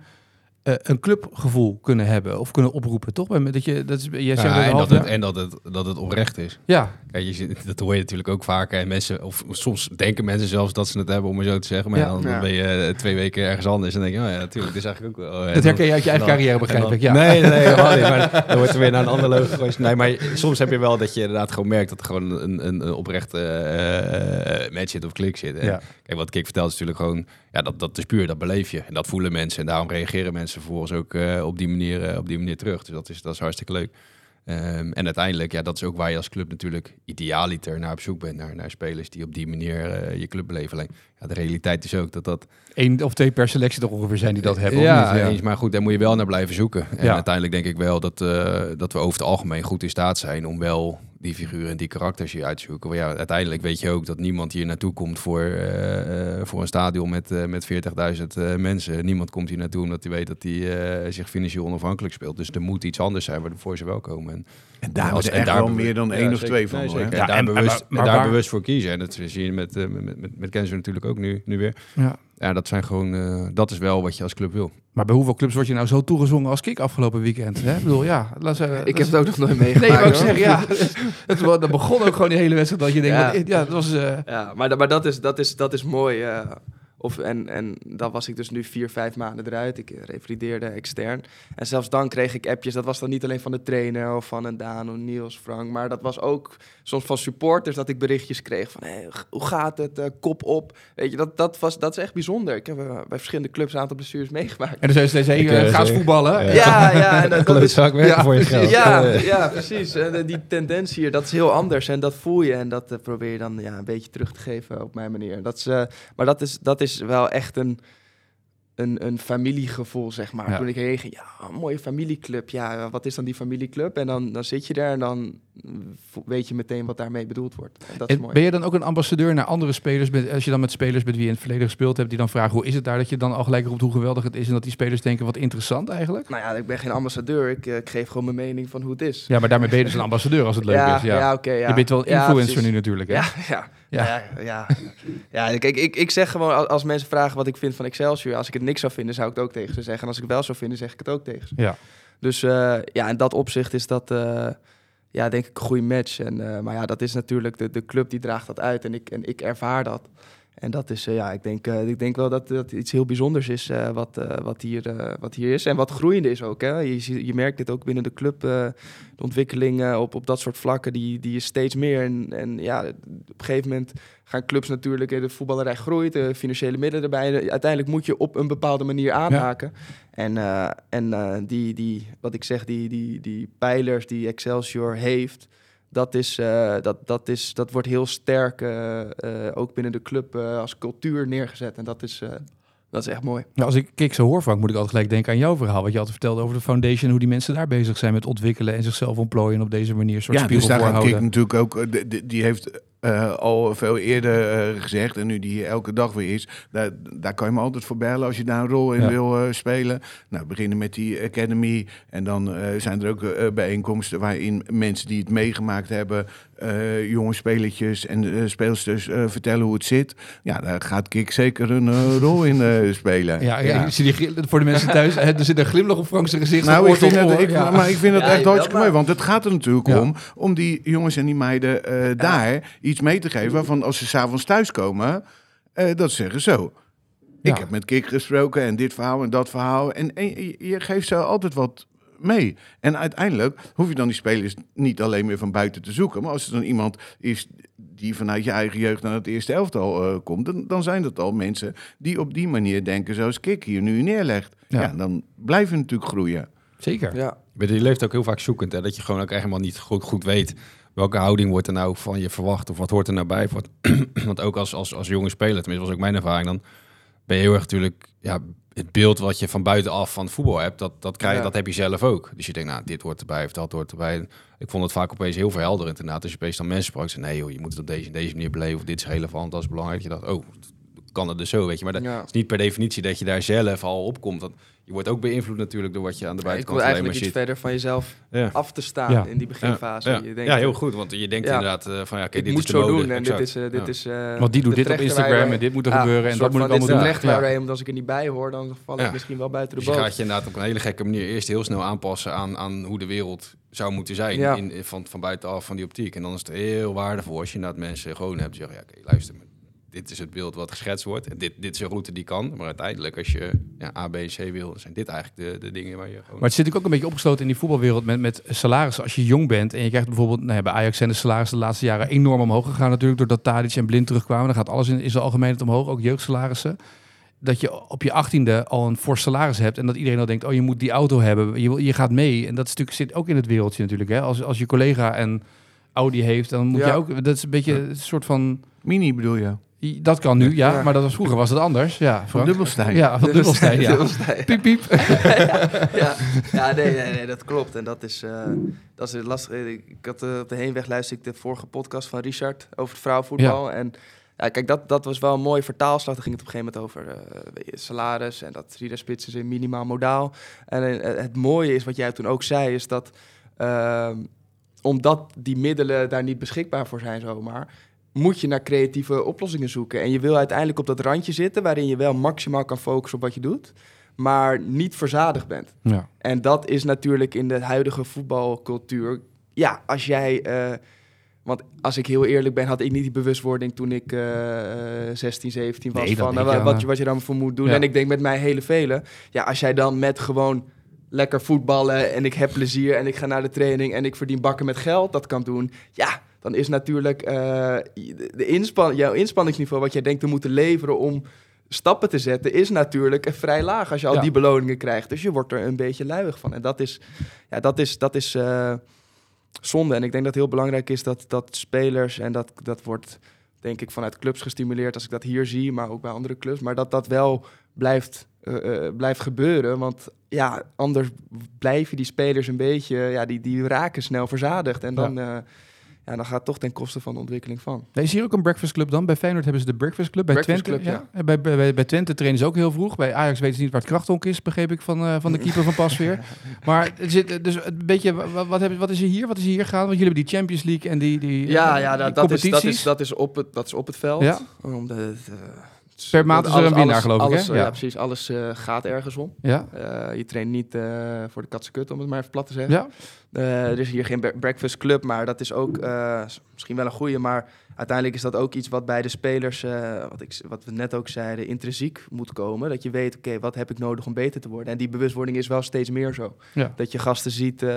eh, een clubgevoel kunnen hebben of kunnen oproepen, toch? Bij- Dat je, dat is, jij zegt Ja, dat en, dat het, en dat het, dat het oprecht is. ja, Kijk, je, ziet- dat hoor je natuurlijk ook vaker. En mensen, of soms denken mensen zelfs dat ze het hebben, om maar zo te zeggen. Maar Ja. dan, dan Ja. ben je eh, twee weken ergens anders. En dan denk je, oh ja, natuurlijk, dit is eigenlijk ook wel... eh, dat herken je uit je eigen dan- carrière, begrijp ik. Ja. Nee, nee, helemaal niet. Maar <laughs> dan wordt er weer naar een ander logo gegooid. Nee, maar soms heb je wel dat je inderdaad gewoon merkt dat er gewoon een, een, een oprechte eh, eh, match zit of klik zit. En Ja. Kijk, wat Kik vertelt is natuurlijk gewoon, ja, dat, dat is puur, dat beleef je. En dat voelen mensen. En daarom reageren mensen vervolgens ook eh, op, die manier, eh, op die manier terug. Dus dat is, dat is hartstikke leuk. Ehm, en uiteindelijk, ja, dat is ook waar je als club natuurlijk idealiter naar op zoek bent. Naar, naar spelers die op die manier eh, je club beleven. Alleen, ja, de realiteit is ook dat dat Eén of twee per selectie toch ongeveer zijn die dat hebben. ja, niet? eens. Maar goed, daar moet je wel naar blijven zoeken. En Ja. uiteindelijk denk ik wel dat, dat we over het algemeen goed in staat zijn om wel die figuren en die karakters hier uit te zoeken. Maar ja, uiteindelijk weet je ook dat niemand hier naartoe komt voor, eh, eh, voor een stadion met, eh, met 40.000 eh, mensen. Niemand komt hier naartoe omdat hij weet dat hij eh, zich financieel onafhankelijk speelt. Dus er moet iets anders zijn waarvoor ze wel komen. En, En daar als- en echt daar wel bewust- meer dan Ja, één of zeker. twee van. Nee, hoor? En daar, en- bewust, maar- maar en daar waar- bewust voor kiezen. En dat zie je met, met, met, met Kenzo natuurlijk ook nu, nu weer. Ja. Ja, dat zijn gewoon, eh, dat is wel wat je als club wil. Maar bij hoeveel clubs word je nou zo toegezongen als kick afgelopen weekend? Hè? Ik bedoel, ja. Laat Ik dat heb het ook nog nooit Nee, meegemaakt. maar ik hoor. zeg <laughs> ja. Het, dat begon ook gewoon die hele wedstrijd dat je denkt, Ja. wat- ja, dat was... eh, Ja, maar, maar dat, is, dat, is, dat is mooi. Of, en, en dan was ik dus nu vier, vijf maanden eruit. Ik eh, revalideerde extern. En zelfs dan kreeg ik appjes. Dat was dan niet alleen van de trainer of van een Daan of Niels, Frank. Maar dat was ook soms van supporters dat ik berichtjes kreeg van... Hey, hoe gaat het? Eh, kop op. Weet je, dat, dat, was, dat is echt bijzonder. Ik heb eh, bij verschillende clubs een aantal blessures meegemaakt. En dan zei ze steeds, hey, Ik, eh, eh, ga eens voetballen. Ja. Ja, ja. En <laughs> dat, dat is, Klootzak werken ja, voor je geld. ja, <laughs> ja, precies. En die tendens hier, dat is heel anders. En dat voel je. En dat probeer je dan ja, een beetje terug te geven op mijn manier. Dat is, eh, maar dat is, dat is wel echt een, een, een familiegevoel, zeg maar. Ja. Toen ik heen ging, ja, een mooie familieclub. Ja, wat is dan die familieclub? En dan, dan zit je daar en dan weet je meteen wat daarmee bedoeld wordt. En dat is En mooi. ben je dan ook een ambassadeur naar andere spelers? Met, als je dan met spelers met wie je in het verleden gespeeld hebt, die dan vragen hoe is het daar, dat je dan al gelijk roept hoe geweldig het is en dat die spelers denken wat interessant eigenlijk? Nou ja, ik ben geen ambassadeur. Ik, eh, ik geef gewoon mijn mening van hoe het is. Ja, maar daarmee ben je dus een ambassadeur als het leuk <laughs> ja, is. Ja. ja, oké. ja. Je bent wel Ja, influencer nu natuurlijk. Hè? Ja, ja, Ja. ja. ja, kijk, ik, ik zeg gewoon, als- als mensen vragen wat ik vind van Excelsior, als ik het niks zou vinden, zou ik het ook tegen ze zeggen. En als ik wel zou vinden, zeg ik het ook tegen ze. Ja. Dus eh, ja, in dat opzicht is dat, eh, ja, denk ik een goede match. En, eh, maar ja, dat is natuurlijk, de, de club die draagt dat uit en ik, en ik ervaar dat. En dat is, ja, ik denk, ik denk wel dat dat iets heel bijzonders is wat, wat, hier, wat hier is. En wat groeiende is ook. Hè. Je, je merkt dit ook binnen de club. de ontwikkeling eh, op, op dat soort vlakken, die, die is steeds meer. En, en ja, op een gegeven moment gaan clubs natuurlijk, eh, de voetballerij groeit, de financiële middelen erbij. De- Uiteindelijk moet je op een bepaalde manier aanhaken. En, eh, en eh, die, die, wat ik zeg, die, die, die pijlers die Excelsior heeft, dat, is, eh, dat, dat, is, dat wordt heel sterk eh, eh, ook binnen de club eh, als cultuur neergezet. En dat is, eh, dat is echt mooi. Nou, als ik Kik zo hoor, Frank, moet ik altijd gelijk denken aan jouw verhaal. Wat je altijd vertelde over de foundation. en Hoe die mensen daar bezig zijn met ontwikkelen en zichzelf ontplooien. En op deze manier een soort Ja, dus daar gaat. Kik natuurlijk ook... eh, Die heeft eh, al veel eerder eh, gezegd, en nu die hier elke dag weer is... Daar, daar kan je me altijd voor bellen als je daar een rol in Ja. wil eh, spelen. Nou, beginnen met die academy. En dan zijn er ook bijeenkomsten waarin mensen die het meegemaakt hebben... eh, jonge spelertjes en eh, speelsters eh, vertellen hoe het zit. Ja, daar gaat Kik zeker een rol in spelen. Ja, ja. ik zie die, voor de mensen thuis, hè, er zit een glimlach op Frank's gezicht. Nou, van ik vind het, oor. ik, Ja. maar ik vind het Ja, echt hartstikke mooi. Want het gaat er natuurlijk Ja. om om die jongens en die meiden eh, daar iets mee te geven. Van als ze s'avonds thuiskomen, eh dat ze zeggen zo. Ja. Ik heb met Kik gesproken en dit verhaal en dat verhaal. En, en je, je geeft ze altijd wat mee. En uiteindelijk hoef je dan die spelers niet alleen meer van buiten te zoeken. Maar als er dan iemand is die vanuit je eigen jeugd naar het eerste elftal eh, komt... Dan, dan zijn dat al mensen die op die manier denken zoals Kik hier nu neerlegt. Ja. Ja, dan blijven natuurlijk groeien. Zeker. Ja. Je bent- Je leeft ook heel vaak zoekend. Hè? Dat je gewoon ook echt helemaal niet goed, goed weet welke houding wordt er nou van je verwacht of wat hoort er nou bij. Wat, <clears throat> want ook als, als, als jonge speler, tenminste was ook mijn ervaring, dan ben je heel erg natuurlijk ja, het beeld wat je van buitenaf van voetbal hebt, dat, dat, krijg, Ja. dat heb je zelf ook. Dus je denkt, nou, dit hoort erbij of dat hoort erbij. En ik vond het vaak opeens heel verhelderend inderdaad. Als je opeens dan mensen sprak, zei, nee joh, je moet het op deze, deze manier beleven of dit is relevant, dat is belangrijk. Je dacht, oh, kan het dus zo, weet je. Maar dat Ja. is niet per definitie dat je daar zelf al op komt. Want je wordt ook beïnvloed natuurlijk door wat je aan de Ja, ik buitenkant wil eigenlijk iets ziet. verder van jezelf Ja. af te staan Ja. in die beginfase. Ja, Je denkt, ja, heel goed. Want je denkt Ja. inderdaad eh, van ja, oké, ik dit moet is de zo mode. doen en dit is, eh, dit Ja. is eh, Want die doet dit op Instagram en dit moet er Ja, gebeuren en dat moet ik allemaal dit is doen. de recht Ja. waar je- als ik er niet bij hoor, dan val ik misschien wel buiten de Dus je boot. gaat je inderdaad op een hele gekke manier eerst heel snel aanpassen aan, aan hoe de wereld zou moeten zijn. Ja. In, van, van buitenaf, van die optiek. En dan is het heel waardevol als je inderdaad mensen gewoon hebt die zeggen, ja, oké, luister, maar dit is het beeld wat geschetst wordt. En dit, dit is een route die kan. Maar uiteindelijk, als je ja, A, B en C wil, zijn dit eigenlijk de, de dingen waar je gewoon... Maar het zit natuurlijk ook een beetje opgesloten in die voetbalwereld met, met salarissen. Als je jong bent en je krijgt bijvoorbeeld... Nou ja, bij Ajax zijn de salarissen de laatste jaren enorm omhoog gegaan natuurlijk... doordat Tadic en Blind terugkwamen. Dan gaat alles in, in zijn algemeenheid omhoog, ook jeugdsalarissen. Dat je op je achttiende al een fors salaris hebt... en dat iedereen al denkt, oh je moet die auto hebben. Je, je gaat mee. En dat is natuurlijk, zit ook in het wereldje natuurlijk. Hè? Als, als je collega een Audi heeft, dan moet Ja. je ook... Dat is een beetje een soort van... Mini bedoel je? Dat kan nu, ja. Ja. Maar dat was, vroeger was het anders. Ja, Van. Dubbelstein. Ja, van dubbelstijn, ja. Piep, piep. <laughs> ja, ja nee, nee, nee, dat klopt. En dat is, eh, dat is lastig. Ik had eh, op de heenweg luisterde ik de vorige podcast van Richard over het vrouwenvoetbal. En ja, kijk, dat, dat was wel een mooie vertaalslag. Daar ging het op een gegeven moment over eh, je, salaris en dat Rida Spits is in minimaal modaal. En eh, het mooie is, wat jij toen ook zei, is dat ehm, omdat die middelen daar niet beschikbaar voor zijn zomaar, moet je naar creatieve oplossingen zoeken. En je wil uiteindelijk op dat randje zitten waarin je wel maximaal kan focussen op wat je doet, maar niet verzadigd bent. Ja. En dat is natuurlijk in de huidige voetbalcultuur. Ja, als jij. eh, want als ik heel eerlijk ben, had ik niet die bewustwording toen ik eh, 16, 17 was. Nee, van je, wat, je, wat je dan voor moet doen. Ja. En ik denk met mij hele vele. Ja, als jij dan met gewoon lekker voetballen en ik heb plezier en ik ga naar de training en ik verdien bakken met geld, dat kan doen. Ja, dan is natuurlijk eh, de inspan jouw inspanningsniveau, wat jij denkt te moeten leveren om stappen te zetten, is natuurlijk vrij laag als je al Ja. die beloningen krijgt. Dus je wordt er een beetje luiig van. En dat is, ja, dat is, dat is eh, zonde. En ik denk dat het heel belangrijk is dat, dat spelers, en dat, dat wordt denk ik vanuit clubs gestimuleerd als ik dat hier zie, maar ook bij andere clubs, maar dat dat wel blijft eh, blijft gebeuren. Want ja, anders blijven die spelers een beetje, ja, die, die raken snel verzadigd. En dan, ja. Ja, dan gaat het toch ten koste van de ontwikkeling van. Nee, is hier ook een breakfast club dan? Bij Feyenoord hebben ze de breakfast club. Bij Breakfast Twente, club, ja. En Bij, bij, bij, Twente trainen ze ook heel vroeg. Bij Ajax weten ze niet waar het krachtonk is, begreep ik van, eh, van de keeper van Pasveer. <laughs> maar er zit, dus een beetje, wat, wat, is er hier? Wat is er hier gaan? Want jullie hebben die Champions League en die, die Ja, eh, ja die dat, dat, is, dat, is, dat, is op het, dat is op het veld. Ja. Om de, de- Per maand is er alles- een winnaar, alles- geloof ik, hè? alles, eh, Ja. Ja. precies. Alles eh, gaat ergens om. Ja, Eh, je traint niet voor de katse kut, om het maar even plat te zeggen. ja. Er is hier geen bre- breakfast club, maar dat is ook misschien wel een goede. Maar uiteindelijk is dat ook iets wat bij de spelers, eh, wat, ik, wat we net ook zeiden, intrinsiek moet komen. Dat je weet, oké, wat heb ik nodig om beter te worden? En die bewustwording is wel steeds meer zo. Ja. Dat je gasten ziet, eh,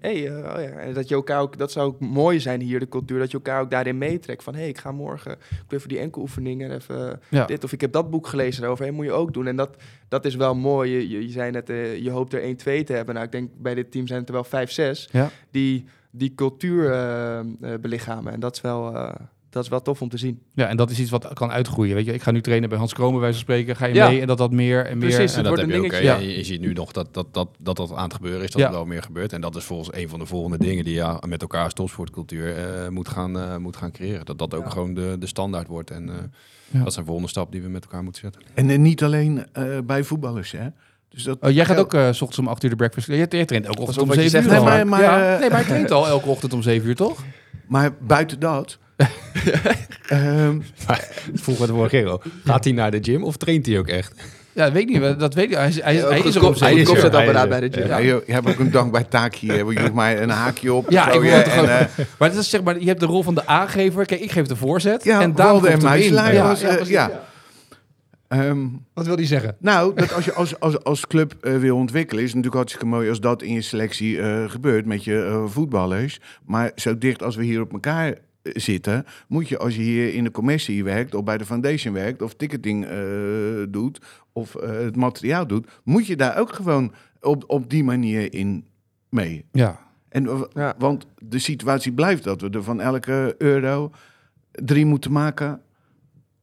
hey, eh, oh ja, en dat je elkaar ook, dat zou ook mooi zijn hier, de cultuur, dat je elkaar ook daarin meetrekt. Van, hé, hey, ik ga morgen, ik wil even die enkeloefeningen, even Ja. dit. Of ik heb dat boek gelezen daarover, hey, moet je ook doen. En dat, dat is wel mooi. Je, je, je zei net, je hoopt er 1, 2 te hebben. Nou, ik denk bij dit team zijn het er wel 5, 6 Ja. die die cultuur eh, eh, belichamen. En dat is, wel, eh, dat is wel tof om te zien. ja, en dat is iets wat kan uitgroeien. Weet je, ik ga nu trainen bij Hans bij wijze van spreken. Ga je Ja. mee en dat dat meer en meer... Precies. en En het dat wordt heb een je ook. dingetje. hè. Je, je ziet nu nog dat dat, dat, dat, dat aan het gebeuren is, dat Ja. er wel meer gebeurt. En dat is volgens een van de volgende dingen die je met elkaar als topsportcultuur eh, moet, gaan, eh, moet gaan creëren. Dat dat ook gewoon de, de standaard wordt. En eh, Ja. dat is een volgende stap die we met elkaar moeten zetten. En eh, niet alleen eh, bij voetballers, hè. Dus dat Oh, jij gaat ook eh, s ochtends om 8 uur de breakfast. Jij, jij traint elke ochtend op om wat je 7 uur. zegt, nee, maar- maar, ja. eh, nee, maar hij traint al <laughs> elke ochtend om 7 uur, toch? Maar buiten dat... <laughs> ehm, Vroeger de vorige keer al. Gaat hij naar de gym of traint hij ook echt? Ja, dat weet ik niet. Dat weet ik. Hij, is- hij, is- hij is er Goed om kop- 7 goed uur. kopzetapparaat Hij bij is de gym. ja, je, je hebt ook een dankbaar taakje. hè, want Je hoeft maar een haakje op. Ja, ik wil het gewoon- eh, Maar dat is zeg maar, je hebt de rol van de aangever. Kijk, ik geef de voorzet. Ja, en en komt hem in. Ja, ja, eh, ehm, Wat wil hij zeggen? Nou, dat als je als, als, als club eh, wil ontwikkelen, is het natuurlijk hartstikke mooi als dat in je selectie eh, gebeurt met je eh, voetballers. Maar zo dicht als we hier op elkaar zitten, moet je als je hier in de commissie werkt, of bij de foundation werkt, of ticketing eh, doet, of het materiaal doet, moet je daar ook gewoon op, op die manier in mee. Ja. En, Ja. Want de situatie blijft dat we er van elke euro drie moeten maken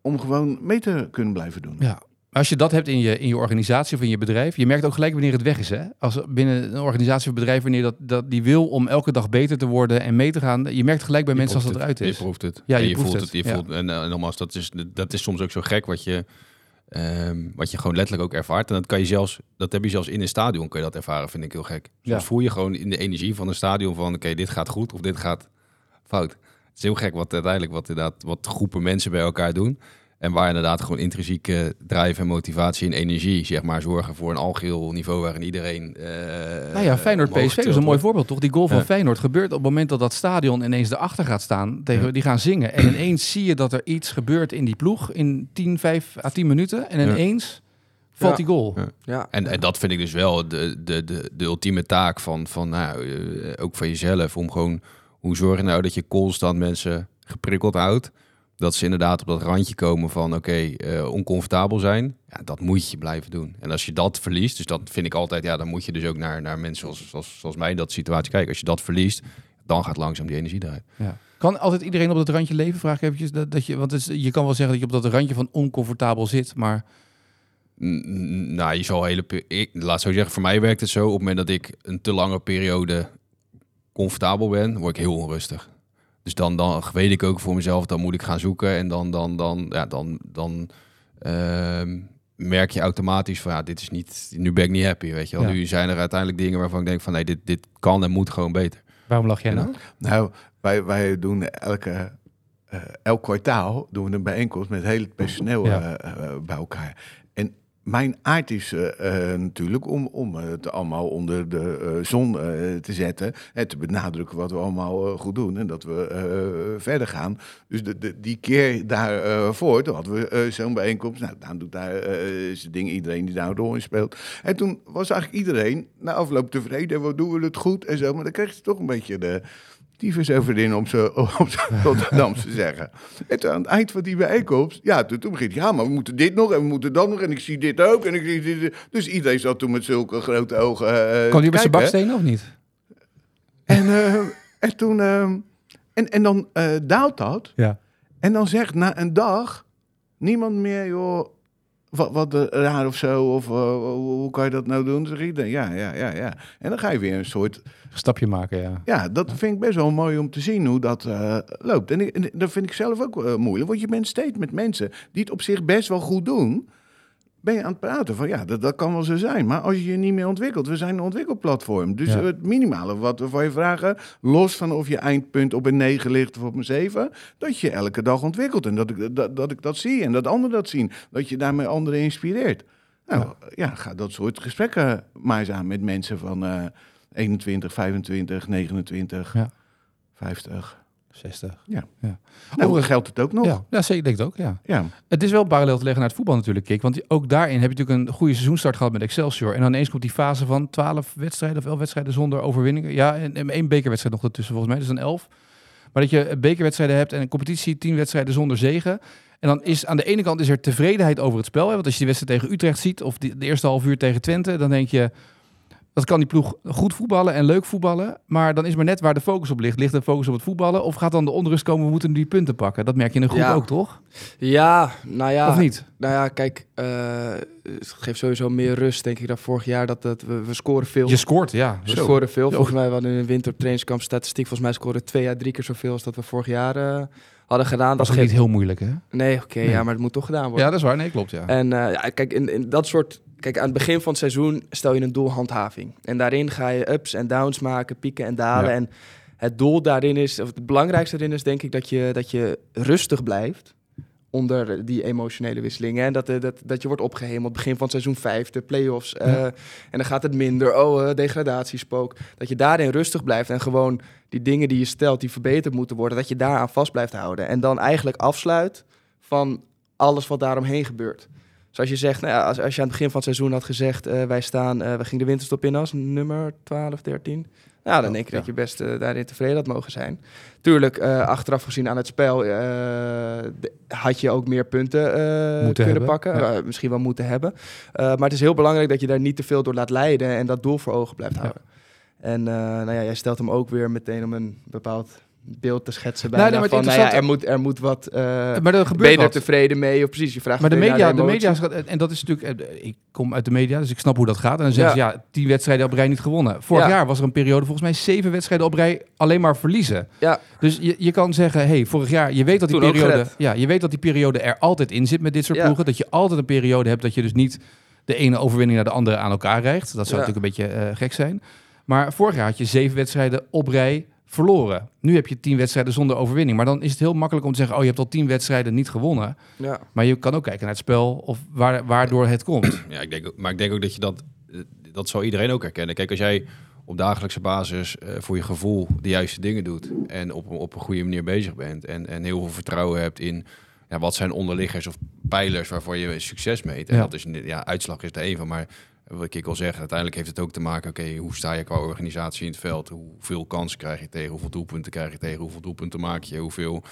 om gewoon mee te kunnen blijven doen. ja. Als je dat hebt in je, in je organisatie of in je bedrijf, je merkt ook gelijk wanneer het weg is. Hè? Als binnen een organisatie of bedrijf, wanneer dat, dat die wil om elke dag beter te worden en mee te gaan, je merkt gelijk bij Je mensen als dat proeft eruit het. is. Je proeft het. Ja, En je je, proeft voelt het, het. Je ja. voelt, en, eh, nogmaals, dat is, dat is soms ook zo gek wat je, ehm, wat je gewoon letterlijk ook ervaart. En dat kan je zelfs, dat heb je zelfs in een stadion kun je dat ervaren, vind ik heel gek. Soms Ja. voel je gewoon in de energie van een stadion van, oké, dit gaat goed of dit gaat fout. Het is heel gek wat uiteindelijk wat, inderdaad, wat groepen mensen bij elkaar doen. En waar inderdaad gewoon intrinsieke drive en motivatie en energie, zeg maar, zorgen voor een algeheel niveau waarin iedereen. eh Nou ja, Feyenoord PSV is een mooi voorbeeld, toch? Die goal van Ja. Feyenoord gebeurt op het moment dat dat stadion ineens erachter gaat staan. Tegen, Die gaan zingen. En ineens zie je dat er iets gebeurt in die ploeg in 10, 5 à 10 minuten. En Ja. ineens valt Ja. die goal. Ja. Ja. En, en dat vind ik dus wel de, de, de, de ultieme taak van, van nou, eh, ook van jezelf. Om gewoon, hoe zorg je nou dat je constant mensen geprikkeld houdt. Dat ze inderdaad op dat randje komen van oké, eh, oncomfortabel zijn. Ja, dat moet je blijven doen. En als je dat verliest, dus dat vind ik altijd, ja, dan moet je dus ook naar, naar mensen zoals, zoals, zoals mij in dat situatie kijken. Als je dat verliest, dan gaat langzaam die energie eruit. Ja. Kan altijd iedereen op dat randje leven? Vraag ik eventjes. Dat, dat je, want het is, je kan wel zeggen dat je op dat randje van oncomfortabel zit, maar N- Nou, je zal hele. Ik, laat zo zeggen, voor mij werkt het zo. Op het moment dat ik een te lange periode comfortabel ben, word ik heel onrustig. Dus dan, dan weet ik ook voor mezelf, dan moet ik gaan zoeken. En dan, dan, dan, ja, dan, dan ehm, merk je automatisch van, ja, dit is niet, nu ben ik niet happy, weet je wel. Ja. Nu zijn er uiteindelijk dingen waarvan ik denk van, nee, dit, dit kan en moet gewoon beter. waarom lach jij nou? Nou, wij, wij doen elke, eh, elk kwartaal doen we een bijeenkomst met heel het personeel Ja. eh, eh, bij elkaar. Mijn aard is eh, eh, natuurlijk om, om het allemaal onder de eh, zon te zetten en te benadrukken wat we allemaal goed doen en dat we verder gaan. Dus die keer daarvoor, toen hadden we zo'n bijeenkomst. Nou, Daan doet daar zijn ding, iedereen die daar een rol in speelt. En toen was eigenlijk iedereen na afloop tevreden. Wat doen we het goed en zo. Maar dan kreeg je toch een beetje de tyfus over in om ze op Rotterdam te zeggen. En toen aan het eind van die bijeenkomst, ja, toen, toen begint ja, maar we moeten dit nog en we moeten dat nog en ik zie dit ook en ik zie dit. Dus iedereen zat toen met zulke grote ogen. Kan te die met zijn bakstenen of niet? En, eh, en toen, eh, en, en dan daalt dat. Ja. En dan zegt na een dag niemand meer, joh, wat, wat raar of zo, of eh, hoe, kan je dat nou doen? Zeg ik, dan, ja, ja, ja, ja. En dan ga je weer een soort Stapje maken, ja. ja, dat vind ik best wel mooi om te zien hoe dat eh, loopt. En dat vind ik zelf ook eh, moeilijk, want je bent steeds met mensen die het op zich best wel goed doen. Ben je aan het praten van ja, dat, dat kan wel zo zijn. Maar als je je niet meer ontwikkelt, we zijn een ontwikkelplatform. Dus Ja. het minimale wat we van je vragen, los van of je eindpunt op een 9 ligt of op een 7, dat je elke dag ontwikkelt. En dat ik dat, dat, ik dat zie en dat anderen dat zien. Dat je daarmee anderen inspireert. Nou ja, ga dat soort gesprekken maar eens aan met mensen van eh 21, 25, 29, Ja. 50. 60. Ja. ja. Nou, Overigens- geldt het ook nog. Ja, ja, zeker, denk ik ook, ja. Ja. Het is wel parallel te leggen naar het voetbal natuurlijk, Kik. Want ook daarin heb je natuurlijk een goede seizoenstart gehad met Excelsior. En dan ineens komt die fase van 12 wedstrijden of 11 wedstrijden zonder overwinningen. Ja, en, en één bekerwedstrijd nog ertussen volgens mij, dus een 11. Maar dat je bekerwedstrijden hebt en een competitie, 10 wedstrijden zonder zegen. En dan is aan de ene kant is er tevredenheid over het spel. Hè? Want als je die wedstrijd tegen Utrecht ziet of die, de eerste half uur tegen Twente, dan denk je... Dat kan die ploeg goed voetballen en leuk voetballen. Maar dan is maar net waar de focus op ligt. Ligt de focus op het voetballen? Of gaat dan de onrust komen, we moeten die punten pakken? Dat merk je in een groep Ja. ook, toch? Ja, nou ja. Of niet? Nou ja, kijk, eh, het geeft sowieso meer rust, denk ik, dan vorig jaar. Dat, dat we, we scoren veel. Je scoort, ja. we Zo. scoren veel. Volgens mij hadden we in een winter op trainingskamp statistiek. Volgens mij scoren twee à drie keer zoveel als dat we vorig jaar eh, hadden gedaan. Dat is niet heel moeilijk, hè? Nee, oké, Nee. ja, maar het moet toch gedaan worden. Ja, dat is waar. Nee, klopt, ja. En eh, ja, kijk, in, in dat soort. Kijk, aan het begin van het seizoen stel je een doel handhaving. En daarin ga je ups en downs maken, pieken en dalen. Ja. En het doel daarin is, of het belangrijkste daarin is, denk ik, dat je, dat je rustig blijft onder die emotionele wisselingen. En dat, eh, dat, dat je wordt opgehemeld. Begin van het seizoen 5, de play-offs. eh. En dan gaat het minder. Oh, eh, degradatiespook. Dat je daarin rustig blijft en gewoon die dingen die je stelt, die verbeterd moeten worden, dat je daaraan vast blijft houden. En dan eigenlijk afsluit van alles wat daaromheen gebeurt. Zoals je zegt, nou ja, als, als je aan het begin van het seizoen had gezegd, eh, wij staan, eh, we gingen de winterstop in als nummer 12, 13. Nou, dan Oh, denk ik ja. dat je best eh, daarin tevreden had mogen zijn. Tuurlijk, achteraf gezien aan het spel, de- had je ook meer punten Moeten kunnen hebben, pakken. ja. Misschien wel moeten hebben. Maar het is heel belangrijk dat je daar niet te veel door laat leiden en dat doel voor ogen blijft houden. En nou ja, jij stelt hem ook weer meteen om een bepaald beeld te schetsen bij Nee, nee, van, nou ja, er moet, er moet wat, eh, maar er ben je er tevreden mee? Of precies, je vraagt Maar de media, de media, en dat is natuurlijk, eh, ik kom uit de media, dus ik snap hoe dat gaat. En dan zeggen Ja. ze, ja, tien wedstrijden op rij niet gewonnen. Vorig Ja. jaar was er een periode, volgens mij zeven wedstrijden op rij alleen maar verliezen. Ja. Dus je, je kan zeggen, hey, vorig jaar, je weet dat die Toen periode, ja, je weet dat die periode er altijd in zit met dit soort ploegen. Dat je altijd een periode hebt dat je dus niet de ene overwinning naar de andere aan elkaar rijgt. Dat zou natuurlijk een beetje eh, gek zijn. Maar vorig jaar had je zeven wedstrijden op rij verloren. Nu heb je tien wedstrijden zonder overwinning. Maar dan is het heel makkelijk om te zeggen, oh, je hebt al tien wedstrijden niet gewonnen. Ja. Maar je kan ook kijken naar het spel of waar, waardoor het komt. <clears throat> Ja, ik denk, ook- maar ik denk ook dat je dat, eh, dat zal iedereen ook herkennen. Kijk, als jij op dagelijkse basis eh, voor je gevoel de juiste dingen doet en op, een- op een goede manier bezig bent en, en heel veel vertrouwen hebt in ja, wat zijn onderliggers of pijlers waarvoor je succes meet. En Ja. dat is, ja, uitslag is er een van, maar wat ik al zeg, uiteindelijk heeft het ook te maken, oké, hoe sta je qua organisatie in het veld? Hoeveel kansen krijg je tegen? Hoeveel doelpunten krijg je tegen? Hoeveel doelpunten maak je? Hoeveel...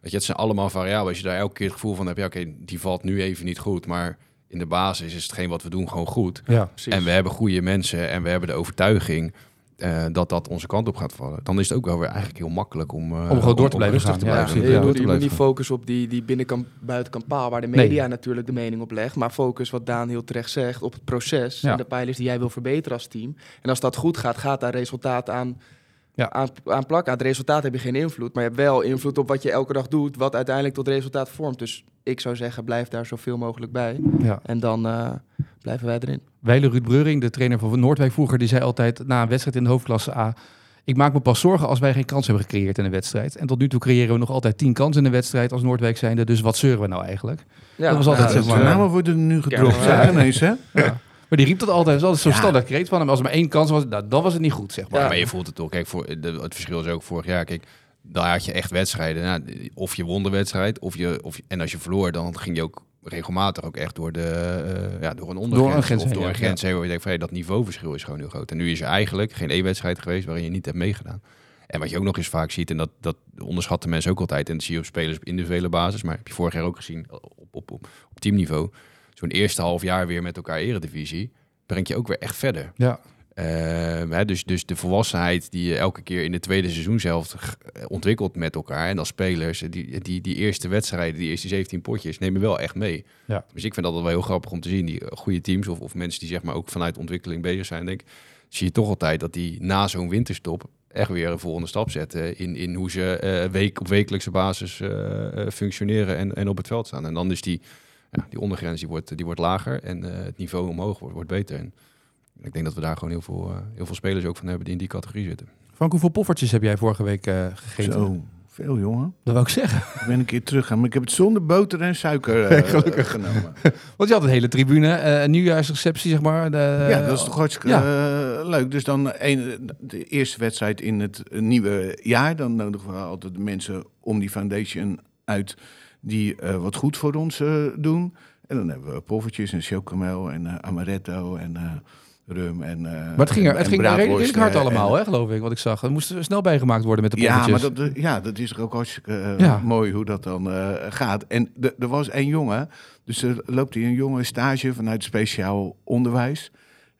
Weet je, het zijn allemaal variabelen. Als je daar elke keer het gevoel van hebt, ja, oké, die valt nu even niet goed, maar in de basis is hetgeen wat we doen gewoon goed. Ja. En we hebben goede mensen en we hebben de overtuiging eh, dat dat onze kant op gaat vallen. Dan is het ook wel weer eigenlijk heel makkelijk om, eh, Om gewoon door te blijven rustig te Ja, blijven. Ja, moet, te je moet blijven niet focussen op die, die binnenkant, buitenkant paal, waar de Nee. media natuurlijk de mening op legt. Maar focus, wat Daan heel terecht zegt, op het proces Ja. en de pijlers die jij wil verbeteren als team. En als dat goed gaat, gaat daar resultaat aan, Ja. aan, aan plakken. Aan het resultaat heb je geen invloed, maar je hebt wel invloed op wat je elke dag doet, wat uiteindelijk tot resultaat vormt. Dus ik zou zeggen, blijf daar zoveel mogelijk bij. Ja. En dan eh, blijven wij erin. Weile Ruud Breuring, de trainer van Noordwijk vroeger, die zei altijd na een wedstrijd in de hoofdklasse A... Ik maak me pas zorgen als wij geen kans hebben gecreëerd in een wedstrijd. En tot nu toe creëren we nog altijd tien kansen in een wedstrijd als Noordwijk zijnde. Dus wat zeuren we nou eigenlijk? Ja, Dat was altijd, Ja, zeg maar, namen worden er nu gedropt, Ja. ineens, hè? Maar die riep dat altijd. Dat is altijd zo'n Ja. standaard kreet van hem. Als er maar één kans was, nou, dan was het niet goed, zeg maar. Ja. Maar je voelt het toch. Kijk, voor, de, het verschil is ook vorig jaar. Kijk, daar had je echt wedstrijden. Nou, of je won de wedstrijd, of je, of je, en als je verloor, dan ging je ook regelmatig ook echt door, de, eh, ja, door een ondergrens. een grens of door een grens heen, waar je denkt van, hey, dat niveauverschil is gewoon heel groot. En nu is er eigenlijk geen één wedstrijd geweest waarin je niet hebt meegedaan. En wat je ook nog eens vaak ziet, en dat, dat onderschatten mensen ook altijd, en dat zie je op spelers op individuele basis, maar heb je vorig jaar ook gezien op, op, op, op teamniveau, zo'n eerste half jaar weer met elkaar eredivisie, brengt je ook weer echt verder. Ja. Ehm, hè, dus, dus de volwassenheid die je elke keer in de tweede seizoenshelft g- ontwikkelt met elkaar. En als spelers, die, die, die eerste wedstrijden, die eerste 17 potjes, nemen wel echt mee. Ja. Dus ik vind dat wel heel grappig om te zien. Die eh, goede teams of, of mensen die zeg maar ook vanuit ontwikkeling bezig zijn, denk zie je toch altijd dat die na zo'n winterstop echt weer een volgende stap zetten in, in hoe ze eh, week op wekelijkse basis eh, functioneren en, en op het veld staan. En dan is die, ja, die ondergrens die wordt, die wordt lager en eh, het niveau omhoog wordt, wordt beter. En ik denk dat we daar gewoon heel veel, eh, heel veel spelers ook van hebben die in die categorie zitten. Frank, hoeveel poffertjes heb jij vorige week eh, gegeten? Zo, veel jongen. Dat wou ik zeggen. Ik ben een keer teruggegaan, maar ik heb het zonder boter en suiker <laughs> eh, Gelukkig. genomen. <laughs> Want je had een hele tribune, eh, een nieuwjaarsreceptie, zeg maar. De, ja, dat is toch hartstikke ja. eh, leuk. Dus dan een, de eerste wedstrijd in het nieuwe jaar. Dan nodigen we altijd de mensen om die foundation uit die eh, wat goed voor ons eh, doen. En dan hebben we poffertjes en chocomel en eh, amaretto en rum en Maar het ging, er, en- het ging redelijk hard en- allemaal, hè, geloof ik, wat ik zag. Er moest snel bijgemaakt worden met de Ja, poffertjes. maar dat, ja, dat is toch ook hartstikke Ja. mooi hoe dat dan gaat. En de- er was een jongen, dus er loopt hier een jongen stage vanuit speciaal onderwijs,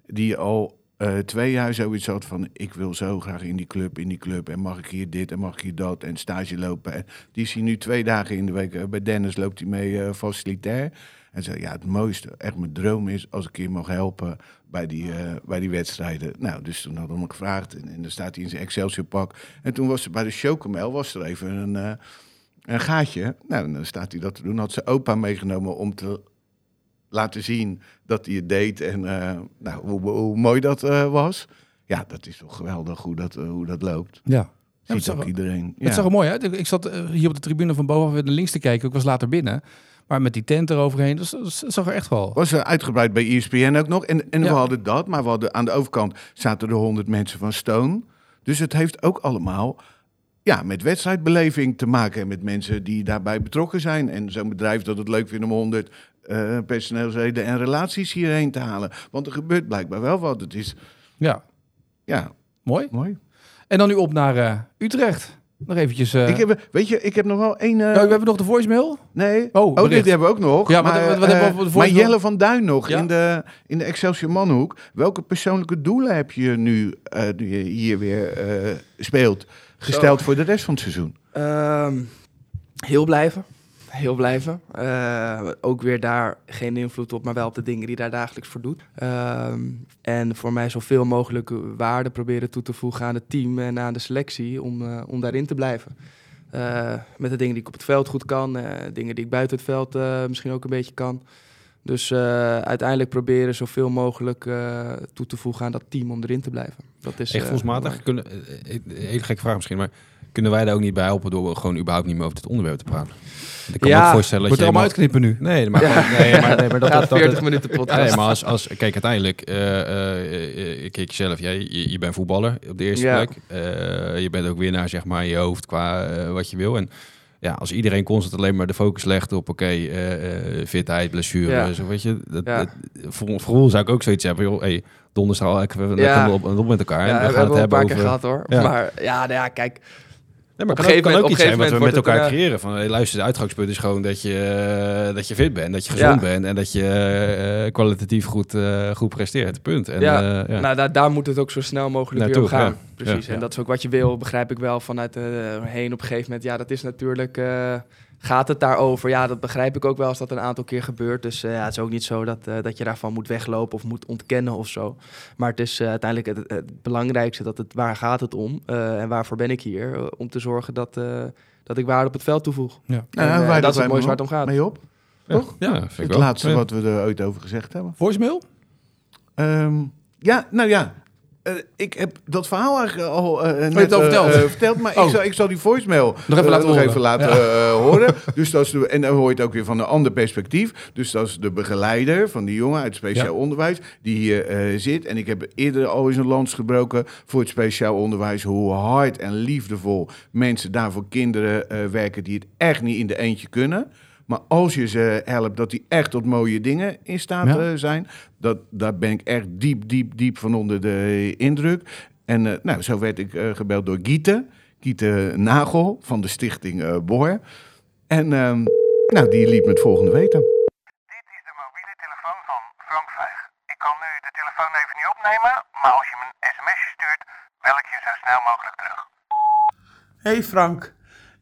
die al eh, twee jaar zoiets had van, ik wil zo graag in die club, in die club, en mag ik hier dit en mag ik hier dat, en stage lopen. En die is nu twee dagen in de week, eh, bij Dennis loopt hij mee eh, facilitair. En zei, ja, het mooiste, echt mijn droom is als ik hier mag helpen bij die, bij die wedstrijden. Nou, dus toen hadden we hem gevraagd en, en dan staat hij in zijn Excelsior pak. En toen was er bij de Chocomel, was er even een, een gaatje. Nou, dan staat hij dat te doen. Had zijn opa meegenomen om te laten zien dat hij het deed en eh, nou, hoe, mooi dat eh, was. Ja, dat is toch geweldig hoe dat, eh, hoe dat loopt. Ja. Ziet ook zag, iedereen. Het zag er mooi uit. Ik zat hier op de tribune van boven weer naar links te kijken. Ik was later binnen. Maar met die tent eroverheen, dus, dat zag er echt wel. Was er uitgebreid bij ESPN ook nog. En, en we hadden dat, maar we hadden, aan de overkant zaten er honderd mensen van Stone. Dus het heeft ook allemaal ja, met wedstrijdbeleving te maken. En met mensen die daarbij betrokken zijn. En zo'n bedrijf dat het leuk vindt om 100 uh, en relaties hierheen te halen. Want er gebeurt blijkbaar wel wat. Het is. Ja. Ja. Mooi. Mooi. En dan nu op naar eh, Utrecht. Nog eventjes. Eh, ik heb, weet je, ik heb nog wel één. Nou, we hebben nog de voicemail. Nee. Oh, oh dit hebben we ook nog. Ja, maar, wat, hebben we voor Maar Jelle van Duin nog in, de, in de Excelsior Manhoek. Welke persoonlijke doelen heb je nu die hier weer speelt, gesteld voor de rest van het seizoen? Ehm, heel blijven. Heel blijven. Eh, ook weer daar geen invloed op, maar wel op de dingen die daar dagelijks voor doet. Ehm, en voor mij zoveel mogelijk waarde proberen toe te voegen aan het team en aan de selectie om, eh, om daarin te blijven. Eh, met de dingen die ik op het veld goed kan, dingen die ik buiten het veld misschien ook een beetje kan. Dus uiteindelijk proberen zoveel mogelijk toe te voegen aan dat team om erin te blijven. Dat is, Echt eh, volsmatig. Kunnen, hele gekke vraag misschien, maar kunnen wij daar ook niet bij helpen door gewoon überhaupt niet meer over dit onderwerp te praten? Ik kan me Ja, ook voorstellen dat je allemaal uitknippen nu. Nee, maar, nee, maar, <laughs> nee, maar dat, Gaat dat, dat, 40 minuten podcast. Nee, maar als, als kijk, uiteindelijk, eh, eh, kijk jezelf, jij, je, je bent voetballer op de eerste Ja. plek. Eh, je bent ook winnaar, zeg maar, in je hoofd qua wat je wil. En ja, als iedereen constant alleen maar de focus legt op, oké, fitheid, blessure, zo weet je. Dat, Ja. dat- voor, voor zou ik ook zoiets hebben, joh, hey, donderdag Ja. lekker op, op met elkaar. Ja, en we we gaan het hebben een paar over... keer gehad hoor. Maar ja, nou ja, kijk. Nee, maar Op een kan, gegeven ook, ook moment- een zijn wat we met elkaar creëren. Van, hey, luister, het uitgangspunt is gewoon dat je, eh, dat je fit bent, dat je gezond Ja. bent en dat je eh, kwalitatief goed, eh, goed presteert. Punt. En, Ja, ja. Nou, daar, daar moet het ook zo snel mogelijk weer op gaan. ja. Precies. En dat is ook wat je wil, begrijp ik wel vanuit heen op een gegeven moment. Ja, dat is natuurlijk. Gaat het daarover? Ja, dat begrijp ik ook wel als dat een aantal keer gebeurt. Dus eh, ja, het is ook niet zo dat, eh, dat je daarvan moet weglopen of moet ontkennen of zo. Maar het is eh, uiteindelijk het, het belangrijkste dat het waar gaat het om eh, en waarvoor ben ik hier? Om te zorgen dat, eh, dat ik waarde op het veld toevoeg. Ja. En, Nou, wij dat is het mooiste waar het om gaat. Mee op? Toch? Ja, vind ik Het wel. laatste Ja. wat we er ooit over gezegd hebben. Voicemail? Ehm, ja, nou ja. Eh, ik heb dat verhaal eigenlijk al eh, net al eh, verteld? verteld, maar Oh. ik, zal, ik zal die voicemail Nog even laten nog horen. even laten Ja. horen. <laughs> Dus dat is de, en dan hoor je het ook weer van een ander perspectief. Dus dat is de begeleider van die jongen uit speciaal Ja. onderwijs die hier zit. En ik heb eerder al eens een lans gebroken voor het speciaal onderwijs. Hoe hard en liefdevol mensen daar voor kinderen werken die het echt niet in de eentje kunnen. Maar als je ze helpt, dat die echt tot mooie dingen in staat Ja. eh, zijn. Dat, daar ben ik echt diep, diep, diep van onder de indruk. En eh, nou, zo werd ik eh, gebeld door Giete. Giete Nagel van de stichting eh Boor. En ehm, nou, die liet me het volgende weten. Dit is de mobiele telefoon van Frank Vijg. Ik kan nu de telefoon even niet opnemen, maar als je me een sms'je stuurt, bel ik je zo snel mogelijk terug. Hey Frank,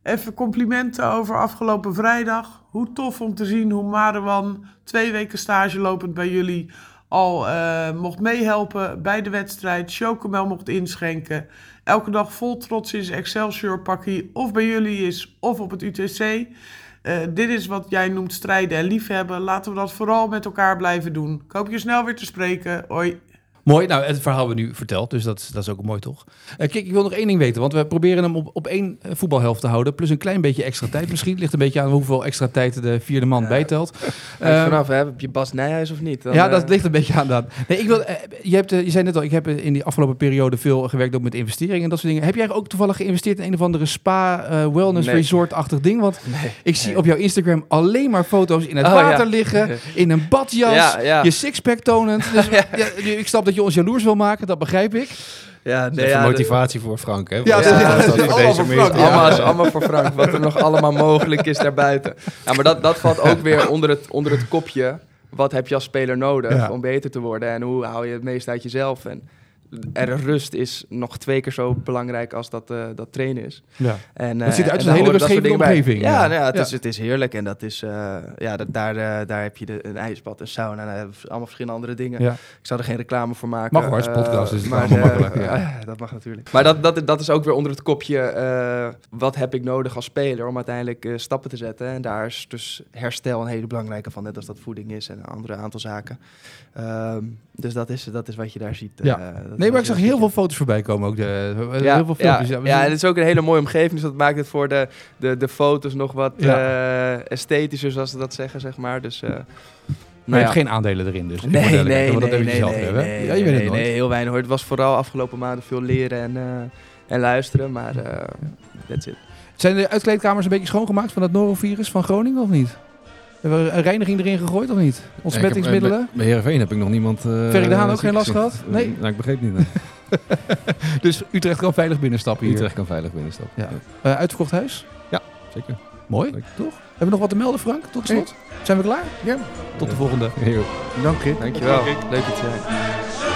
even complimenten over afgelopen vrijdag. Hoe tof om te zien hoe Marewan, twee weken stage lopend bij jullie, al eh, mocht meehelpen bij de wedstrijd. Chocomel mocht inschenken. Elke dag vol trots in zijn Excelsior pakkie of bij jullie is of op het UTC. Eh, dit is wat jij noemt strijden en liefhebben. Laten we dat vooral met elkaar blijven doen. Ik hoop je snel weer te spreken. Hoi. Mooi, nou het verhaal hebben we nu verteld, dus dat, dat is ook mooi toch? Eh, kijk, ik wil nog één ding weten, want we proberen hem op, op één eh, voetbalhelft te houden, plus een klein beetje extra tijd misschien. Ligt een beetje aan hoeveel extra tijd de vierde man bijtelt. <laughs> Ehm, vanaf, hè? heb je Bas Nijhuis of niet? Dan, ja, eh, dat ligt een beetje aan dat. Nee, ik wil, eh, je, hebt, eh, je zei net al, ik heb in die afgelopen periode veel gewerkt ook met investeringen en dat soort dingen. Heb jij ook toevallig geïnvesteerd in een of andere spa, eh, wellness Nee. resort-achtig ding? Want Nee. ik zie op jouw Instagram alleen maar foto's in het Oh, water ja. liggen, <laughs> in een badjas, Ja, ja. je sixpack tonend. Dus, <laughs> ik snap dat je ons jaloers wil maken, dat begrijp ik. Ja, Dat is nee, ja, motivatie voor Frank, hè? Ja, Voor- dat- ja, dat dat is voor allemaal deze voor. Frank. Allemaal, Ja. is allemaal voor Frank, wat er nog allemaal mogelijk is daarbuiten. Ja, maar dat, dat valt ook weer onder het, onder het kopje. Wat heb je als speler nodig Ja. om beter te worden? En hoe hou je het meest uit jezelf? En er rust is nog twee keer zo belangrijk als dat, eh, dat trainen is. Ja. En, Het ziet eh, eruit als en een hele rustgevende omgeving, Ja, ja. nou ja, het, Ja. Is, het is heerlijk. En dat is, eh, ja, dat, daar, daar heb je de, een ijsbad, een sauna, en allemaal verschillende andere dingen. Ja. Ik zou er geen reclame voor maken. Mag hoor, als podcast is het maar, makkelijk, ja. <laughs> dat mag natuurlijk. Maar dat, dat, dat is ook weer onder het kopje, wat heb ik nodig als speler om uiteindelijk stappen te zetten. En daar is dus herstel een hele belangrijke van, net als dat voeding is en een andere aantal zaken. Ehm, dus dat is, dat is wat je daar ziet. Ja. Dat Nee, maar ik zag heel veel foto's voorbij komen ook. De, ja, heel veel filmpjes. Ja, ja, en het is ook een hele mooie omgeving, dus dat maakt het voor de, de, de foto's nog wat Ja. eh, esthetischer, zoals ze dat zeggen, zeg maar. Dus, eh, maar nou je hebt geen aandelen erin dus. Nee, nee, nee, dat nee, nee, zelf nee, hebben. nee, ja, je weet het nee, nooit. nee, heel weinig hoor. Het was vooral afgelopen maanden veel leren en, eh, en luisteren, maar eh that's it. Zijn de uitkleedkamers een beetje schoongemaakt van het norovirus van Groningen of niet? Hebben we een reiniging erin gegooid of niet? Ontsmettingsmiddelen? Ja, Bij Heerenveen heb ik nog niemand... uh, Ferry de Haan ook geen last gehad? Nee? Nou, ik begreep niet. nee. <laughs> dus Utrecht kan veilig binnenstappen hier. Utrecht kan veilig binnenstappen. Ja. Eh, uitverkocht huis? Zeker. Mooi, toch? Hebben we nog wat te melden, Frank? Tot slot? Zijn we klaar? Ja. Tot de volgende. Heel. Dank je. Dankjewel. Leuk dat je